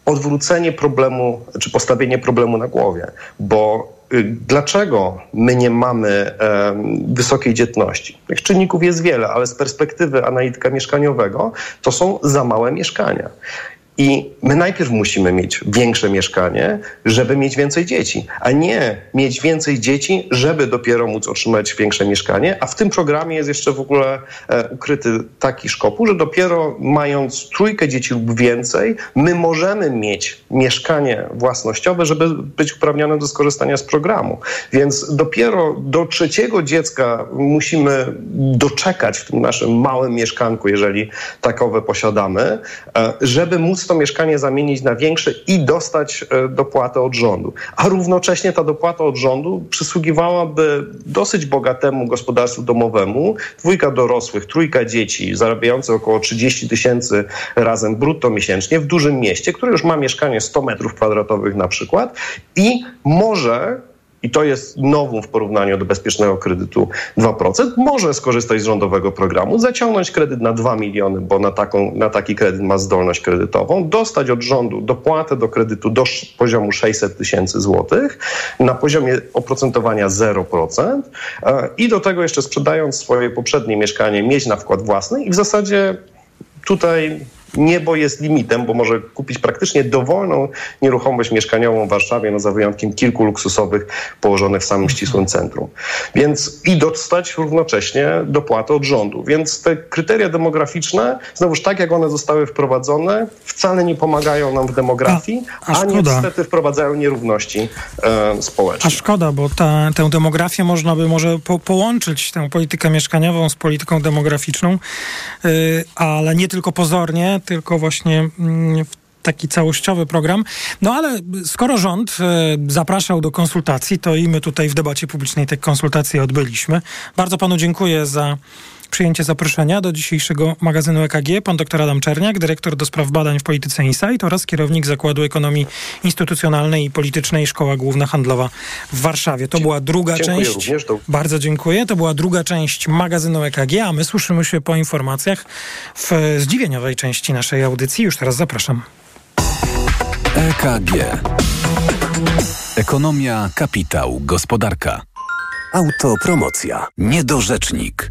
Speaker 14: odwrócenie problemu, czy postawienie problemu na głowie, bo Y, dlaczego my nie mamy wysokiej dzietności? Tych czynników jest wiele, ale z perspektywy analityka mieszkaniowego to są za małe mieszkania. I my najpierw musimy mieć większe mieszkanie, żeby mieć więcej dzieci, a nie mieć więcej dzieci, żeby dopiero móc otrzymać większe mieszkanie. A w tym programie jest jeszcze w ogóle e, ukryty taki szkopuł, że dopiero mając trójkę dzieci lub więcej, my możemy mieć mieszkanie własnościowe, żeby być uprawnionym do skorzystania z programu. Więc dopiero do trzeciego dziecka musimy doczekać w tym naszym małym mieszkanku, jeżeli takowe posiadamy, e, żeby móc to mieszkanie zamienić na większe i dostać e, dopłatę od rządu. A równocześnie ta dopłata od rządu przysługiwałaby dosyć bogatemu gospodarstwu domowemu, dwójka dorosłych, trójka dzieci, zarabiające około 30 tysięcy razem brutto miesięcznie w dużym mieście, które już ma mieszkanie 100 metrów kwadratowych na przykład i może i to jest nowum w porównaniu do bezpiecznego kredytu 2%, może skorzystać z rządowego programu, zaciągnąć kredyt na 2 miliony, bo na, taką, na taki kredyt ma zdolność kredytową, dostać od rządu dopłatę do kredytu do poziomu 600 tysięcy złotych na poziomie oprocentowania 0% e, i do tego jeszcze sprzedając swoje poprzednie mieszkanie mieć na wkład własny i w zasadzie tutaj niebo jest limitem, bo może kupić praktycznie dowolną nieruchomość mieszkaniową w Warszawie, no za wyjątkiem kilku luksusowych położonych w samym ścisłym centrum. Więc i dostać równocześnie dopłatę od rządu. Więc te kryteria demograficzne, znowuż tak jak one zostały wprowadzone, wcale nie pomagają nam w demografii, a, a, a niestety wprowadzają nierówności e, społeczne.
Speaker 5: A szkoda, bo ta, tę demografię można by może po, połączyć, tę politykę mieszkaniową z polityką demograficzną, yy, ale nie tylko pozornie, tylko właśnie mm, w taki całościowy program. No ale skoro rząd e, zapraszał do konsultacji, to i my tutaj w debacie publicznej te konsultacje odbyliśmy. Bardzo panu dziękuję za przyjęcie zaproszenia do dzisiejszego magazynu EKG. Pan dr Adam Czerniak, dyrektor do spraw badań w polityce Insight oraz kierownik Zakładu Ekonomii Instytucjonalnej i Politycznej Szkoła Główna Handlowa w Warszawie. To była druga
Speaker 14: dziękuję
Speaker 5: część.
Speaker 14: Również, to...
Speaker 5: Bardzo dziękuję. To była druga część magazynu EKG, a my słyszymy się po informacjach w zdziwieniowej części naszej audycji. Już teraz zapraszam.
Speaker 2: EKG. Ekonomia, kapitał, gospodarka. Autopromocja. Niedorzecznik.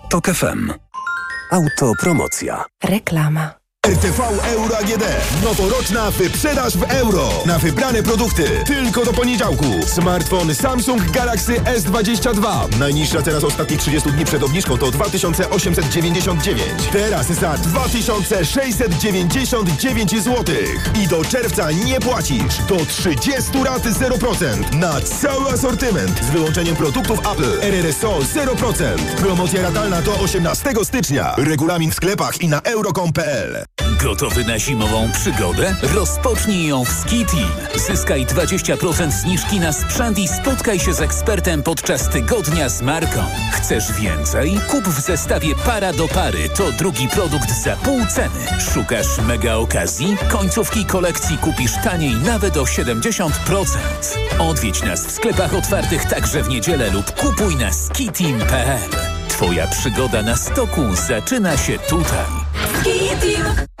Speaker 2: TOK FM. Autopromocja.
Speaker 7: Reklama.
Speaker 15: RTV Euro AGD. Noworoczna wyprzedaż w euro. Na wybrane produkty. Tylko do poniedziałku. Smartfon Samsung Galaxy S22. Najniższa cena z ostatnich 30 dni przed obniżką to 2899. Teraz za 2699 zł. I do czerwca nie płacisz. Do 30 rat 0%. Na cały asortyment. Z wyłączeniem produktów Apple. RRSO 0%. Promocja ratalna do 18 stycznia. Regulamin w sklepach i na euro.com.pl.
Speaker 16: Gotowy na zimową przygodę? Rozpocznij ją w Ski Team. Zyskaj 20% zniżki na sprzęt i spotkaj się z ekspertem podczas tygodnia z marką. Chcesz więcej? Kup w zestawie para do pary. To drugi produkt za pół ceny. Szukasz mega okazji? Końcówki kolekcji kupisz taniej nawet o 70%. Odwiedź nas w sklepach otwartych także w niedzielę lub kupuj na skiteam.pl. Twoja przygoda na stoku zaczyna się tutaj. Positivo.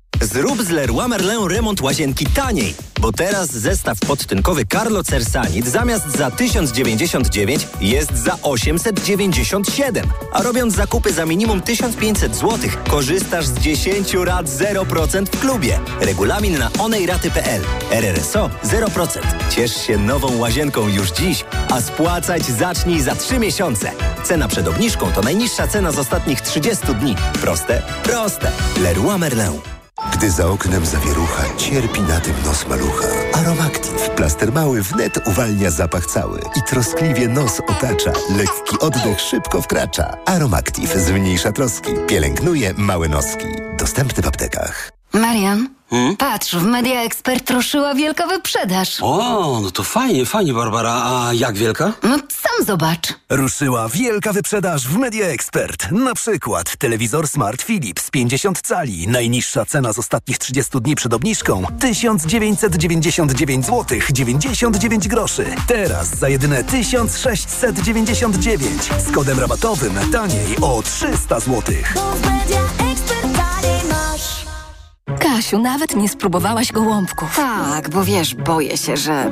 Speaker 17: Zrób z Leroy Merlin remont łazienki taniej, bo teraz zestaw podtynkowy Carlo Cersanit zamiast za 1099 jest za 897. A robiąc zakupy za minimum 1500 zł, korzystasz z 10 rat 0% w klubie. Regulamin na onejraty.pl. RRSO 0%. Ciesz się nową łazienką już dziś, a spłacać zacznij za 3 miesiące. Cena przed obniżką to najniższa cena z ostatnich 30 dni. Proste? Proste. Leroy Merlin.
Speaker 4: Gdy za oknem zawierucha, cierpi na tym nos malucha. Aromactive. Plaster mały wnet uwalnia zapach cały i troskliwie nos otacza. Lekki oddech szybko wkracza. Aromactive zmniejsza troski. Pielęgnuje małe noski. Dostępny w aptekach.
Speaker 12: Marian, hmm? patrz, w Media Expert ruszyła wielka wyprzedaż.
Speaker 13: O, no to fajnie, fajnie, Barbara. A jak wielka?
Speaker 12: No sam zobacz.
Speaker 2: Ruszyła wielka wyprzedaż w Media Expert. Na przykład telewizor Smart Philips 50 cali. Najniższa cena z ostatnich 30 dni przed obniżką 1999 zł 99 groszy. Teraz za jedyne 1699 z kodem rabatowym taniej o 300 zł.
Speaker 12: Kasiu, nawet nie spróbowałaś gołąbków.
Speaker 18: Tak, bo wiesz, boję się, że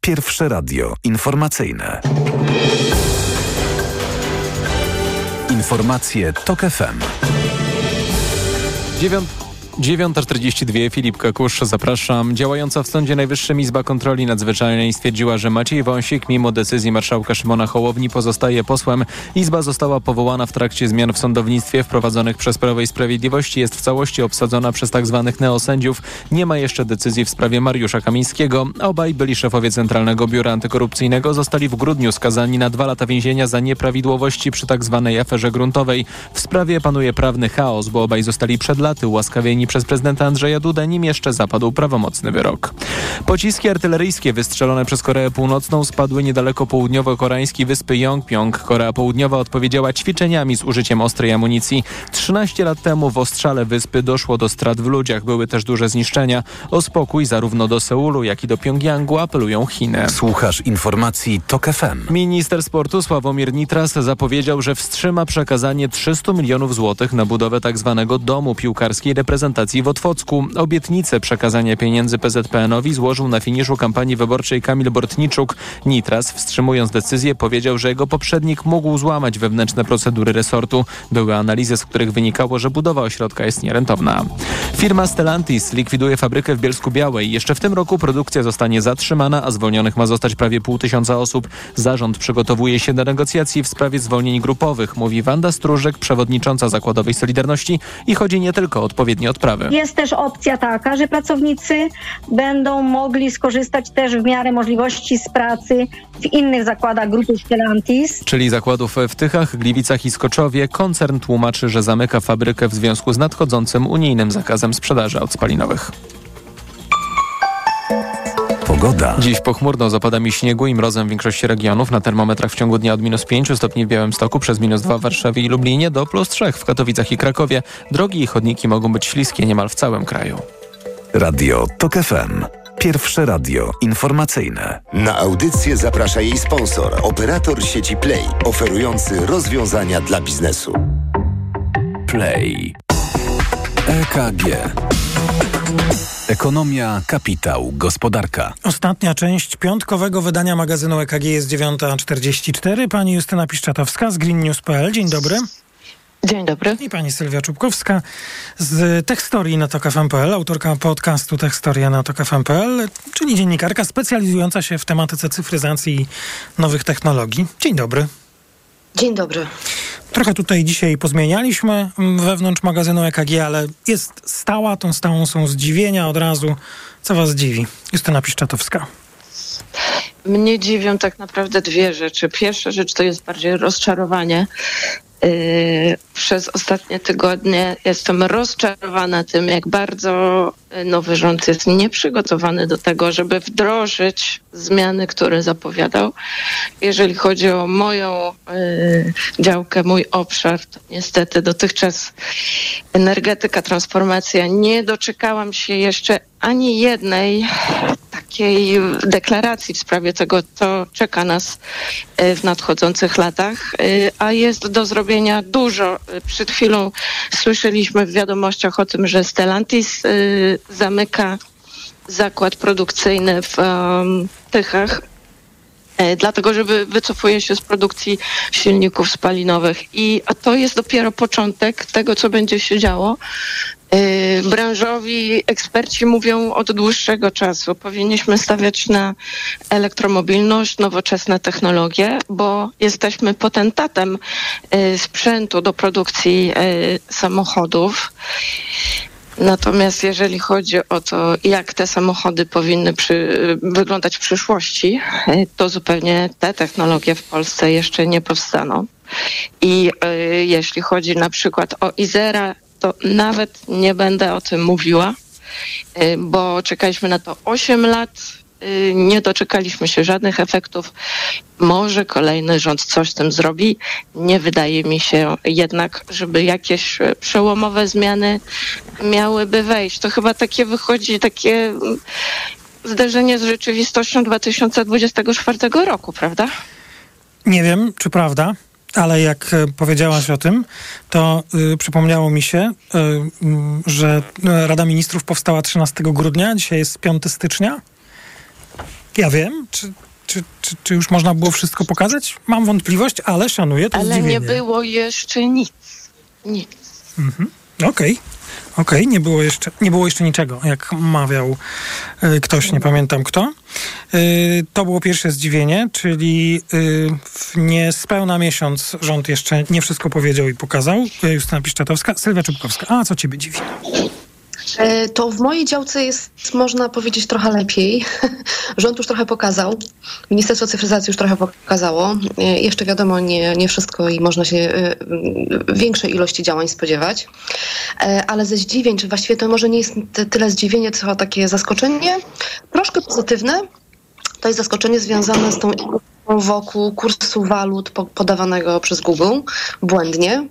Speaker 2: Pierwsze radio informacyjne. Informacje TOK FM.
Speaker 3: 9.42 Filip Kakusz, zapraszam. Działająca w Sądzie Najwyższym Izba Kontroli Nadzwyczajnej stwierdziła, że Maciej Wąsik mimo decyzji marszałka Szymona Hołowni pozostaje posłem. Izba została powołana w trakcie zmian w sądownictwie wprowadzonych przez Prawo i Sprawiedliwość jest w całości obsadzona przez tzw. Tak neosędziów. Nie ma jeszcze decyzji w sprawie Mariusza Kamińskiego. Obaj byli szefowie Centralnego Biura Antykorupcyjnego zostali w grudniu skazani na dwa lata więzienia za nieprawidłowości przy tzw. Tak aferze gruntowej. W sprawie panuje prawny chaos, bo obaj zostali przed laty ułaskawieni przez prezydenta Andrzeja Dudę, nim jeszcze zapadł prawomocny wyrok. Pociski artyleryjskie wystrzelone przez Koreę Północną spadły niedaleko południowo-koreańskiej wyspy Yongpyong. Korea Południowa odpowiedziała ćwiczeniami z użyciem ostrej amunicji. 13 lat temu w ostrzale wyspy doszło do strat w ludziach. Były też duże zniszczenia. O spokój zarówno do Seulu, jak i do Pjongjangu apelują Chiny.
Speaker 2: Słuchasz informacji TOK FM.
Speaker 3: Minister sportu Sławomir Nitras zapowiedział, że wstrzyma przekazanie 300 milionów złotych na budowę tzw. Tak domu piłkarskiej reprezentacji w Otwocku. Obietnicę przekazania pieniędzy PZPN-owi złożył na finiszu kampanii wyborczej Kamil Bortniczuk. Nitras, wstrzymując decyzję, powiedział, że jego poprzednik mógł złamać wewnętrzne procedury resortu. Były analizy, z których wynikało, że budowa ośrodka jest nierentowna. Firma Stellantis likwiduje fabrykę w Bielsku Białej. Jeszcze w tym roku produkcja zostanie zatrzymana, a zwolnionych ma zostać prawie pół tysiąca osób. Zarząd przygotowuje się do negocjacji w sprawie zwolnień grupowych, mówi Wanda Stróżek, przewodnicząca Zakładowej Solidarności i chodzi nie tylko o odpowiednie odprawy.
Speaker 19: Jest też opcja taka, że pracownicy będą mogli skorzystać też w miarę możliwości z pracy w innych zakładach grupy Stellantis.
Speaker 3: Czyli zakładów w Tychach, Gliwicach i Skoczowie. Koncern tłumaczy, że zamyka fabrykę w związku z nadchodzącym unijnym zakazem sprzedaży aut spalinowych.
Speaker 2: Pogoda.
Speaker 3: Dziś pochmurno z opadami śniegu i mrozem w większości regionów. Na termometrach w ciągu dnia od minus 5 stopni w Białymstoku przez minus 2 w Warszawie i Lublinie do plus 3 w Katowicach i Krakowie. Drogi i chodniki mogą być śliskie niemal w całym kraju.
Speaker 2: Radio TOK FM. Pierwsze radio informacyjne.
Speaker 4: Na audycję zaprasza jej sponsor, operator sieci Play, oferujący rozwiązania dla biznesu.
Speaker 2: Play. EKG. Ekonomia, kapitał, gospodarka.
Speaker 5: Ostatnia część piątkowego wydania magazynu EKG jest 9.44. Pani Justyna Piszczatowska z greennews.pl. Dzień dobry.
Speaker 20: Dzień dobry.
Speaker 5: I pani Sylwia Czubkowska z Techstorii na TokFM.pl, autorka podcastu Techstoria na TokFM.pl, czyli dziennikarka specjalizująca się w tematyce cyfryzacji i nowych technologii. Dzień dobry.
Speaker 20: Dzień dobry.
Speaker 5: Trochę tutaj dzisiaj pozmienialiśmy wewnątrz magazynu EKG, ale jest stała, tą stałą są zdziwienia od razu. Co was dziwi? Justyna Piszczatowska.
Speaker 20: Mnie dziwią tak naprawdę dwie rzeczy. Pierwsza rzecz to jest bardziej rozczarowanie. Yy, przez ostatnie tygodnie jestem rozczarowana tym, jak bardzo nowy rząd jest nieprzygotowany do tego, żeby wdrożyć zmiany, które zapowiadał. Jeżeli chodzi o moją y, działkę, mój obszar, to niestety dotychczas energetyka, transformacja, nie doczekałam się jeszcze ani jednej takiej deklaracji w sprawie tego, co czeka nas w nadchodzących latach, a jest do zrobienia dużo. Przed chwilą słyszeliśmy w wiadomościach o tym, że Stellantis zamyka zakład produkcyjny w um, Tychach, e, dlatego że wycofuje się z produkcji silników spalinowych. I a to jest dopiero początek tego, co będzie się działo. E, branżowi eksperci mówią od dłuższego czasu, powinniśmy stawiać na elektromobilność, nowoczesne technologie, bo jesteśmy potentatem e, sprzętu do produkcji samochodów. Natomiast jeżeli chodzi o to, jak te samochody powinny przy, wyglądać w przyszłości, to zupełnie te technologie w Polsce jeszcze nie powstaną. I y, jeśli chodzi na przykład o Izera, to nawet nie będę o tym mówiła, y, bo czekaliśmy na to 8 lat nie doczekaliśmy się żadnych efektów. Może kolejny rząd coś z tym zrobi. Nie wydaje mi się jednak, żeby jakieś przełomowe zmiany miałyby wejść. To chyba takie wychodzi, takie mm, zderzenie z rzeczywistością 2024 roku, prawda?
Speaker 5: Nie wiem, czy prawda. Ale jak e, powiedziałaś o tym, to y, przypomniało mi się, y, y, że Rada Ministrów powstała 13 grudnia, dzisiaj jest 5 stycznia. Ja wiem. Czy, czy, czy, czy, już można było wszystko pokazać? Mam wątpliwość, ale szanuję to
Speaker 20: Ale
Speaker 5: zdziwienie.
Speaker 20: nie było jeszcze nic. Nic.
Speaker 5: Mhm. Okej. Okay. Okej, okay, nie było jeszcze, nie było jeszcze niczego, jak mawiał y, ktoś, nie pamiętam kto. Y, to było pierwsze zdziwienie, czyli y, w niespełna miesiąc rząd jeszcze nie wszystko powiedział i pokazał. Justyna Piszczatowska, Sylwia Czubkowska. A co ciebie dziwi?
Speaker 21: E, to w mojej działce jest, można powiedzieć, trochę lepiej. *laughs* Rząd już trochę pokazał, Ministerstwo Cyfryzacji już trochę pokazało. E, jeszcze wiadomo, nie, nie wszystko i można się e, większej ilości działań spodziewać. Ale ze zdziwień, czy właściwie to może nie jest tyle zdziwienie, co takie zaskoczenie, troszkę pozytywne, to jest zaskoczenie związane z tą wokół kursu walut podawanego przez Google błędnie.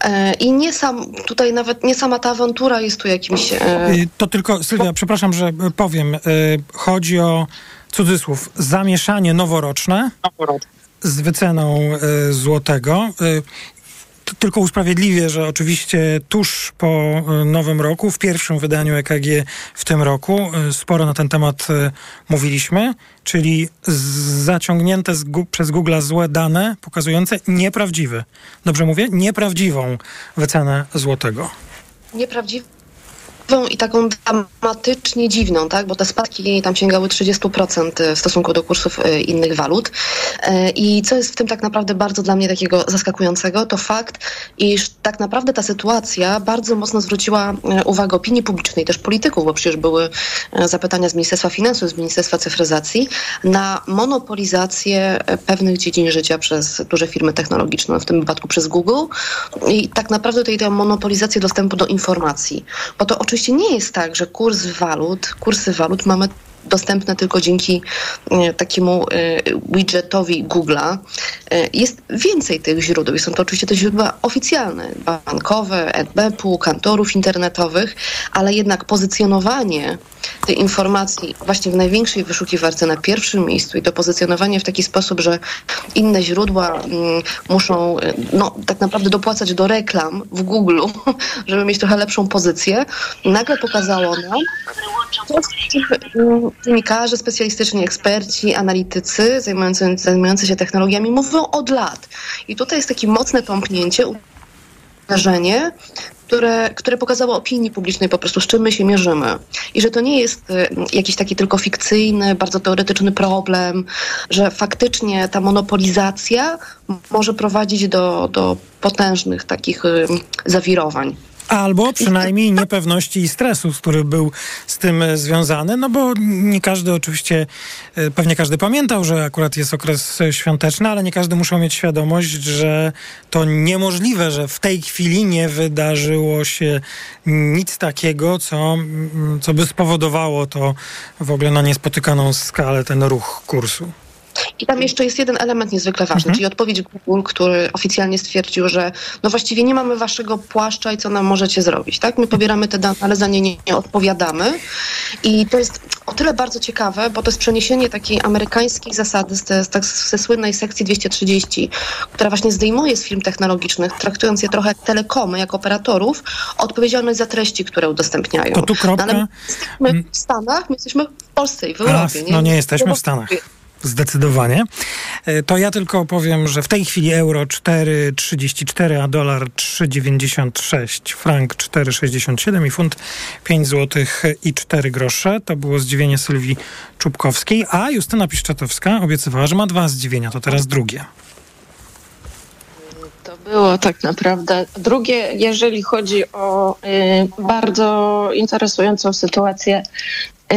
Speaker 21: E, I nie sam, tutaj nawet nie sama ta awantura jest tu jakimś... E,
Speaker 5: to tylko, Sylwia, przepraszam, że powiem. Y, chodzi o, cudzysłów, zamieszanie noworoczne z wyceną y, złotego tylko usprawiedliwię, że oczywiście tuż po e, nowym roku, w pierwszym wydaniu EKG w tym roku, e, sporo na ten temat e, mówiliśmy, czyli zaciągnięte z, przez Google złe dane pokazujące nieprawdziwe, dobrze mówię, nieprawdziwą wycenę złotego.
Speaker 21: I taką dramatycznie dziwną, tak? bo te spadki tam sięgały 30% w stosunku do kursów e, innych walut. E, I co jest w tym tak naprawdę bardzo dla mnie takiego zaskakującego, to fakt, iż tak naprawdę ta sytuacja bardzo mocno zwróciła e, uwagę opinii publicznej, też polityków, bo przecież były zapytania z Ministerstwa Finansów, z Ministerstwa Cyfryzacji na monopolizację pewnych dziedzin życia przez duże firmy technologiczne, w tym wypadku przez Google. I tak naprawdę tutaj tę monopolizację dostępu do informacji. Bo to oczywiście oczywiście nie jest tak, że kurs walut, kursy walut mamy dostępne tylko dzięki e, takiemu e, widgetowi Google'a. E, jest więcej tych źródeł. Są to oczywiście te źródła oficjalne, bankowe, NBP-u, kantorów internetowych, ale jednak pozycjonowanie tej informacji właśnie w największej wyszukiwarce na pierwszym miejscu i to pozycjonowanie w taki sposób, że inne źródła mm, muszą no, tak naprawdę dopłacać do reklam w Google, *laughs* żeby mieć trochę lepszą pozycję, nagle pokazało nam, dziennikarze, specjalistyczni eksperci, analitycy zajmujący, zajmujący się technologiami mówią od lat. I tutaj jest takie mocne tąpnięcie, uderzenie, które, które pokazało opinii publicznej po prostu, z czym my się mierzymy. I że to nie jest y, jakiś taki tylko fikcyjny, bardzo teoretyczny problem, że faktycznie ta monopolizacja może prowadzić do, do potężnych takich y, zawirowań.
Speaker 5: Albo przynajmniej niepewności i stresu, który był z tym związany, no bo nie każdy oczywiście, e, pewnie każdy pamiętał, że akurat jest okres świąteczny, ale nie każdy muszą mieć świadomość, że to niemożliwe, że w tej chwili nie wydarzyło się nic takiego, co, co by spowodowało to w ogóle na niespotykaną skalę ten ruch kursu.
Speaker 21: I tam jeszcze jest jeden element niezwykle ważny, mhm. czyli odpowiedź Google, który oficjalnie stwierdził, że no właściwie nie mamy waszego płaszcza i co nam możecie zrobić, tak? My pobieramy te dane, ale za nie nie, nie odpowiadamy. I to jest o tyle bardzo ciekawe, bo to jest przeniesienie takiej amerykańskiej zasady z, te, z tak, ze słynnej sekcji 230, która właśnie zdejmuje z firm technologicznych, traktując je trochę jak telekomy, jak operatorów, odpowiedzialność za treści, które udostępniają.
Speaker 5: To tu kropka. No, ale
Speaker 21: my jesteśmy w Stanach, my jesteśmy w Polsce i w Europie.
Speaker 5: A, nie? No nie jesteśmy w Stanach. Zdecydowanie. E, to ja tylko powiem, że w tej chwili euro 4,34, a dolar 3,96, frank 4,67 i funt 5 zł i 4 grosze. To było zdziwienie Sylwii Czubkowskiej, a Justyna Piszczatowska obiecywała, że ma dwa zdziwienia, to teraz drugie.
Speaker 20: To było tak naprawdę. Drugie, jeżeli chodzi o y, bardzo interesującą sytuację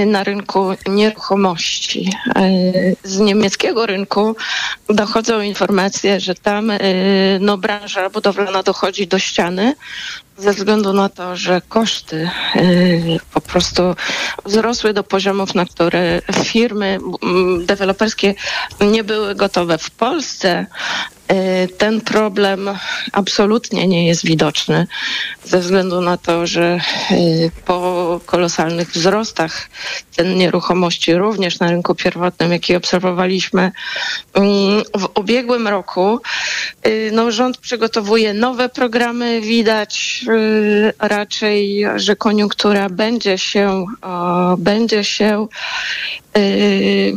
Speaker 20: na rynku nieruchomości. E, z niemieckiego rynku dochodzą informacje, że tam e, no, branża budowlana dochodzi do ściany ze względu na to, że koszty e, po prostu wzrosły do poziomów, na które firmy deweloperskie nie były gotowe. W Polsce ten problem absolutnie nie jest widoczny ze względu na to, że po kolosalnych wzrostach cen nieruchomości również na rynku pierwotnym, jaki obserwowaliśmy mm, w ubiegłym roku. Y, no, rząd przygotowuje nowe programy. Widać y, raczej, że koniunktura będzie się, będzie się y,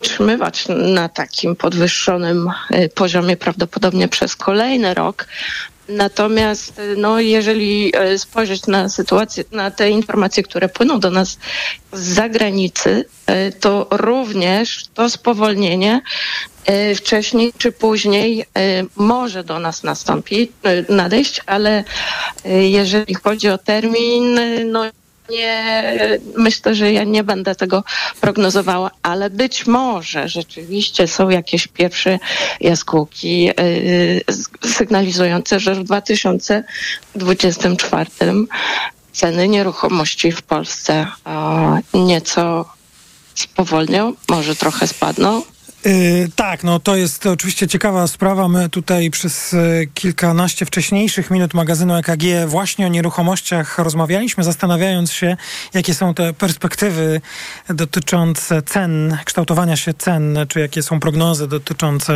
Speaker 20: utrzymywać na takim podwyższonym poziomie prawdopodobnie przez kolejny rok. Natomiast no, jeżeli e, spojrzeć na sytuację, na te informacje, które płyną do nas z zagranicy, to również to spowolnienie wcześniej czy później może do nas nastąpić, nadejść, ale jeżeli chodzi o termin, no nie, myślę, że ja nie będę tego prognozowała, ale być może rzeczywiście są jakieś pierwsze jaskółki yy, sygnalizujące, że w 2024 ceny nieruchomości w Polsce nieco spowolnią, może trochę spadną.
Speaker 5: Yy, tak, no to jest oczywiście ciekawa sprawa. My tutaj przez yy, kilkanaście wcześniejszych minut magazynu EKG właśnie o nieruchomościach rozmawialiśmy, zastanawiając się, jakie są te perspektywy dotyczące cen, kształtowania się cen, czy jakie są prognozy dotyczące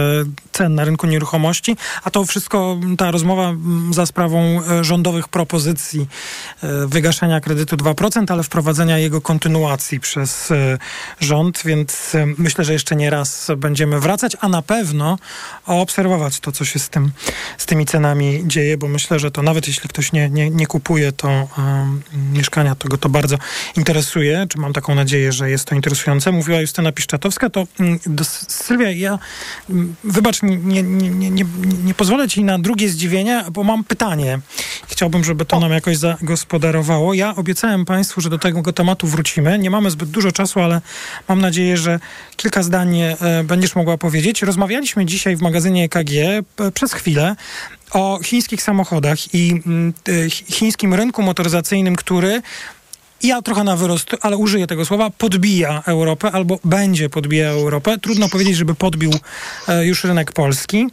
Speaker 5: cen na rynku nieruchomości. A to wszystko, ta rozmowa za sprawą yy, rządowych propozycji wygaszenia kredytu 2%, ale wprowadzenia jego kontynuacji przez rząd, więc myślę, że jeszcze nie raz będziemy wracać, a na pewno obserwować to, co się z, tym, z tymi cenami dzieje, bo myślę, że to nawet jeśli ktoś nie, nie, nie kupuje to um, mieszkania, to go to bardzo interesuje, czy mam taką nadzieję, że jest to interesujące. Mówiła Justyna Piszczatowska, to um, do, Sylwia, ja um, wybacz, nie, nie, nie, nie, nie pozwolę ci na drugie zdziwienie, bo mam pytanie. Chciałbym, żeby to nam jakoś zagospodarowało. Ja obiecałem Państwu, że do tego tematu wrócimy. Nie mamy zbyt dużo czasu, ale mam nadzieję, że kilka zdań e, będziesz mogła powiedzieć. Rozmawialiśmy dzisiaj w magazynie EKG przez chwilę o chińskich samochodach i mm, chińskim rynku motoryzacyjnym, który ja trochę na wyrost, ale użyję tego słowa, podbija Europę albo będzie podbijał Europę. Trudno powiedzieć, żeby podbił e, już rynek polski.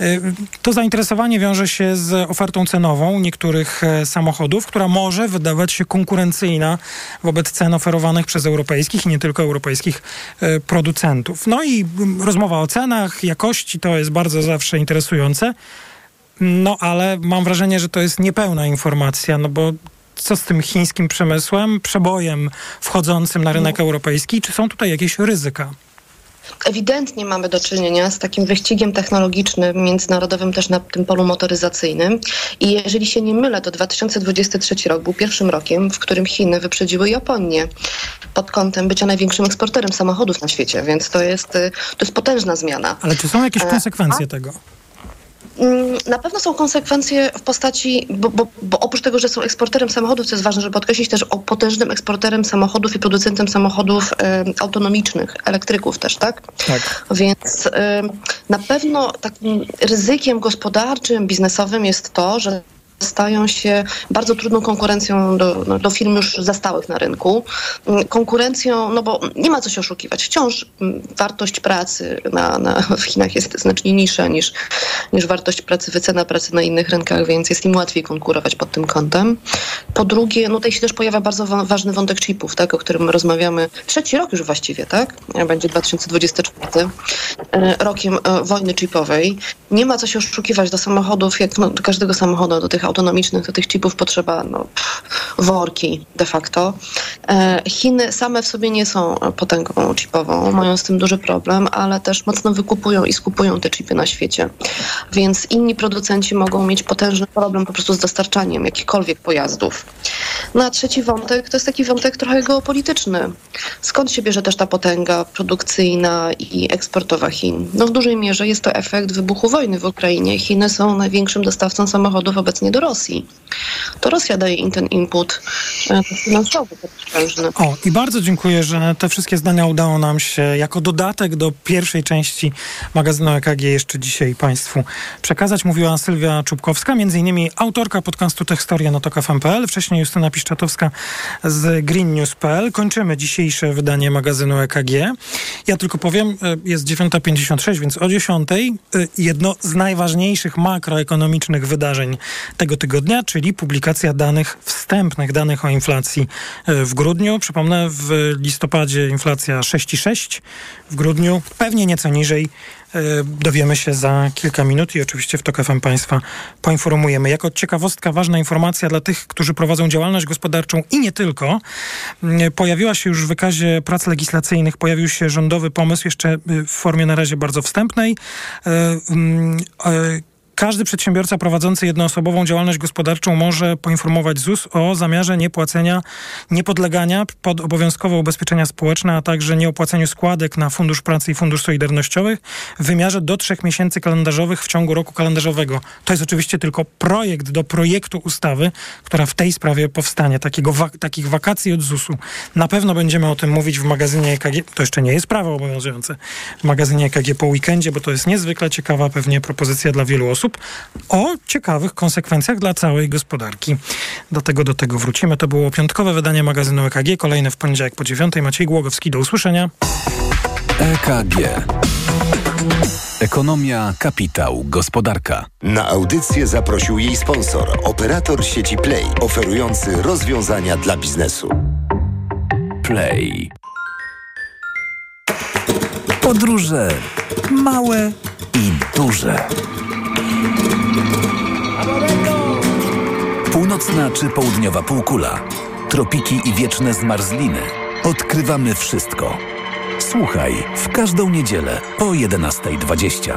Speaker 5: E, to zainteresowanie wiąże się z ofertą cenową niektórych e, samochodów, która może wydawać się konkurencyjna wobec cen oferowanych przez europejskich i nie tylko europejskich producentów. No i rozmowa o cenach, jakości to jest bardzo zawsze interesujące. No ale mam wrażenie, że to jest niepełna informacja, no bo co z tym chińskim przemysłem, przebojem wchodzącym na rynek no. europejski? Czy są tutaj jakieś ryzyka?
Speaker 21: Ewidentnie mamy do czynienia z takim wyścigiem technologicznym, międzynarodowym też na tym polu motoryzacyjnym. I jeżeli się nie mylę, to 2023 rok był pierwszym rokiem, w którym Chiny wyprzedziły Japonię pod kątem bycia największym eksporterem samochodów na świecie, więc to jest, y, to jest potężna zmiana.
Speaker 5: Ale czy są jakieś e, konsekwencje A, tego?
Speaker 21: Mm, na pewno są konsekwencje w postaci, bo, bo, bo, oprócz tego, że są eksporterem samochodów, co jest ważne, żeby podkreślić też o potężnym eksporterem samochodów i producentem samochodów y, autonomicznych, elektryków też, tak? Tak. Więc y, na pewno takim ryzykiem gospodarczym, biznesowym jest to, że stają się bardzo trudną konkurencją do, no, do firm już zastałych na rynku. Mm, konkurencją, no bo nie ma co się oszukiwać. Wciąż mm, wartość pracy na, na, w Chinach jest znacznie niższa niż, niż wartość pracy, wycena pracy na innych rynkach, więc jest im łatwiej konkurować pod tym kątem. Po drugie, no tutaj się też pojawia bardzo wa ważny wątek chipów, tak, o którym rozmawiamy trzeci rok już właściwie, tak? Będzie 2024 e, rokiem e, wojny chipowej. Nie ma co się oszukiwać do samochodów, jak no, do każdego samochodu, do tych autonomicznych, do tych chipów potrzeba no, worki de facto. E, Chiny same w sobie nie są potęgą chipową, mają z tym duży problem, ale też mocno wykupują i skupują te chipy na świecie. Więc inni producenci mogą mieć potężny problem po prostu z dostarczaniem jakichkolwiek pojazdów. No a trzeci wątek to jest taki wątek trochę geopolityczny. Skąd się bierze też ta potęga produkcyjna i eksportowa Chin? No w dużej mierze jest to efekt wybuchu wojny w Ukrainie. Chiny są największym dostawcą samochodów obecnie do Rosji. To Rosja daje im ten input e, finansowy potężny.
Speaker 5: O, i bardzo dziękuję, że te wszystkie zdania udało nam się jako dodatek do pierwszej części magazynu EKG jeszcze dzisiaj Państwu przekazać. Mówiła Sylwia Czubkowska, między innymi autorka podcastu Techstoria na TokFM.pl, wcześniej Justyna Piszczatowska z greennews.pl. Kończymy dzisiejsze wydanie magazynu EKG. Ja tylko powiem, e, jest 9.56, więc o 10.00 e, jedno z najważniejszych makroekonomicznych wydarzeń tego tygodnia, czyli publikacja danych, wstępnych danych o inflacji e, w grudniu. Przypomnę, w listopadzie inflacja 6,6, w grudniu pewnie nieco niżej. E, dowiemy się za kilka minut i oczywiście w TOK Państwa poinformujemy. Jako ciekawostka, ważna informacja dla tych, którzy prowadzą działalność gospodarczą i nie tylko. Mm, pojawiła się już w wykazie prac legislacyjnych, pojawił się rządowy pomysł jeszcze w formie na razie bardzo wstępnej. Każdy przedsiębiorca prowadzący jednoosobową działalność gospodarczą może poinformować ZUS o zamiarze niepłacenia, niepodlegania pod obowiązkowe ubezpieczenia społeczne, a także nieopłaceniu składek na Fundusz Pracy i Fundusz Solidarnościowych w wymiarze do trzech miesięcy kalendarzowych w ciągu roku kalendarzowego. To jest oczywiście tylko projekt do projektu ustawy, która w tej sprawie powstanie. Takiego wa takich wakacji od ZUS-u. Na pewno będziemy o tym mówić w magazynie EKG. To jeszcze nie jest prawo obowiązujące. W magazynie EKG po weekendzie, bo to jest niezwykle ciekawa pewnie propozycja dla wielu osób o ciekawych konsekwencjach dla całej gospodarki. Do tego, do tego wrócimy. To było piątkowe wydanie magazynu EKG. Kolejne w poniedziałek po dziewiątej. Maciej Głogowski. Do usłyszenia.
Speaker 2: EKG. Ekonomia, kapitał, gospodarka.
Speaker 4: Na audycję zaprosił jej sponsor, operator sieci Play, oferujący rozwiązania dla biznesu.
Speaker 2: Play. Podróże małe i duże. Północna czy południowa półkula, tropiki i wieczne zmarzliny. Odkrywamy wszystko. Słuchaj w każdą niedzielę o 11.20.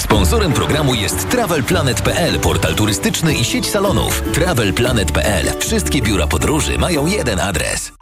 Speaker 10: Sponsorem programu jest TravelPlanet.pl, portal turystyczny i sieć salonów. TravelPlanet.pl. Wszystkie biura podróży mają jeden adres.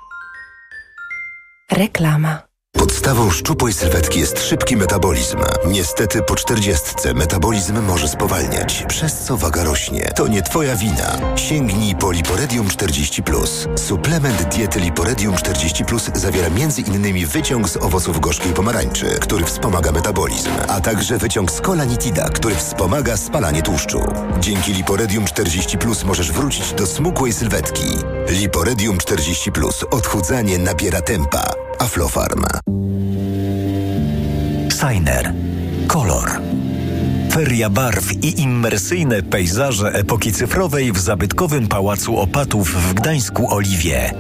Speaker 22: Reklama.
Speaker 4: Podstawą szczupłej sylwetki jest szybki metabolizm. Niestety po czterdziestce metabolizm może spowalniać, przez co waga rośnie. To nie twoja wina. Sięgnij po Liporedium 40+. Suplement diety Liporedium 40+, zawiera m.in. wyciąg z owoców gorzkiej pomarańczy, który wspomaga metabolizm, a także wyciąg z kolanitida, który wspomaga spalanie tłuszczu. Dzięki Liporedium 40+, możesz wrócić do smukłej sylwetki. Liporedium 40+. Odchudzanie nabiera tempa. Aflofarm.
Speaker 23: Signer. Kolor. Feria barw i immersyjne pejzaże epoki cyfrowej w zabytkowym Pałacu Opatów w Gdańsku Oliwie.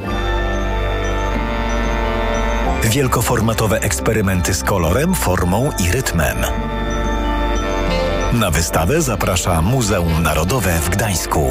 Speaker 23: Wielkoformatowe eksperymenty z kolorem, formą i rytmem. Na wystawę zaprasza Muzeum Narodowe w Gdańsku.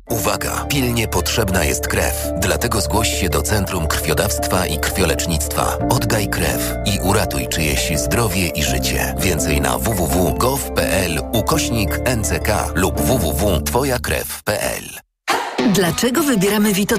Speaker 10: Uwaga! Pilnie potrzebna jest krew. Dlatego zgłoś się do Centrum Krwiodawstwa i Krwiolecznictwa. Oddaj krew i uratuj czyjeś zdrowie i życie. Więcej na www.gov.pl ukośnik NCK lub www.twojakrew.pl
Speaker 24: Dlaczego wybieramy Vito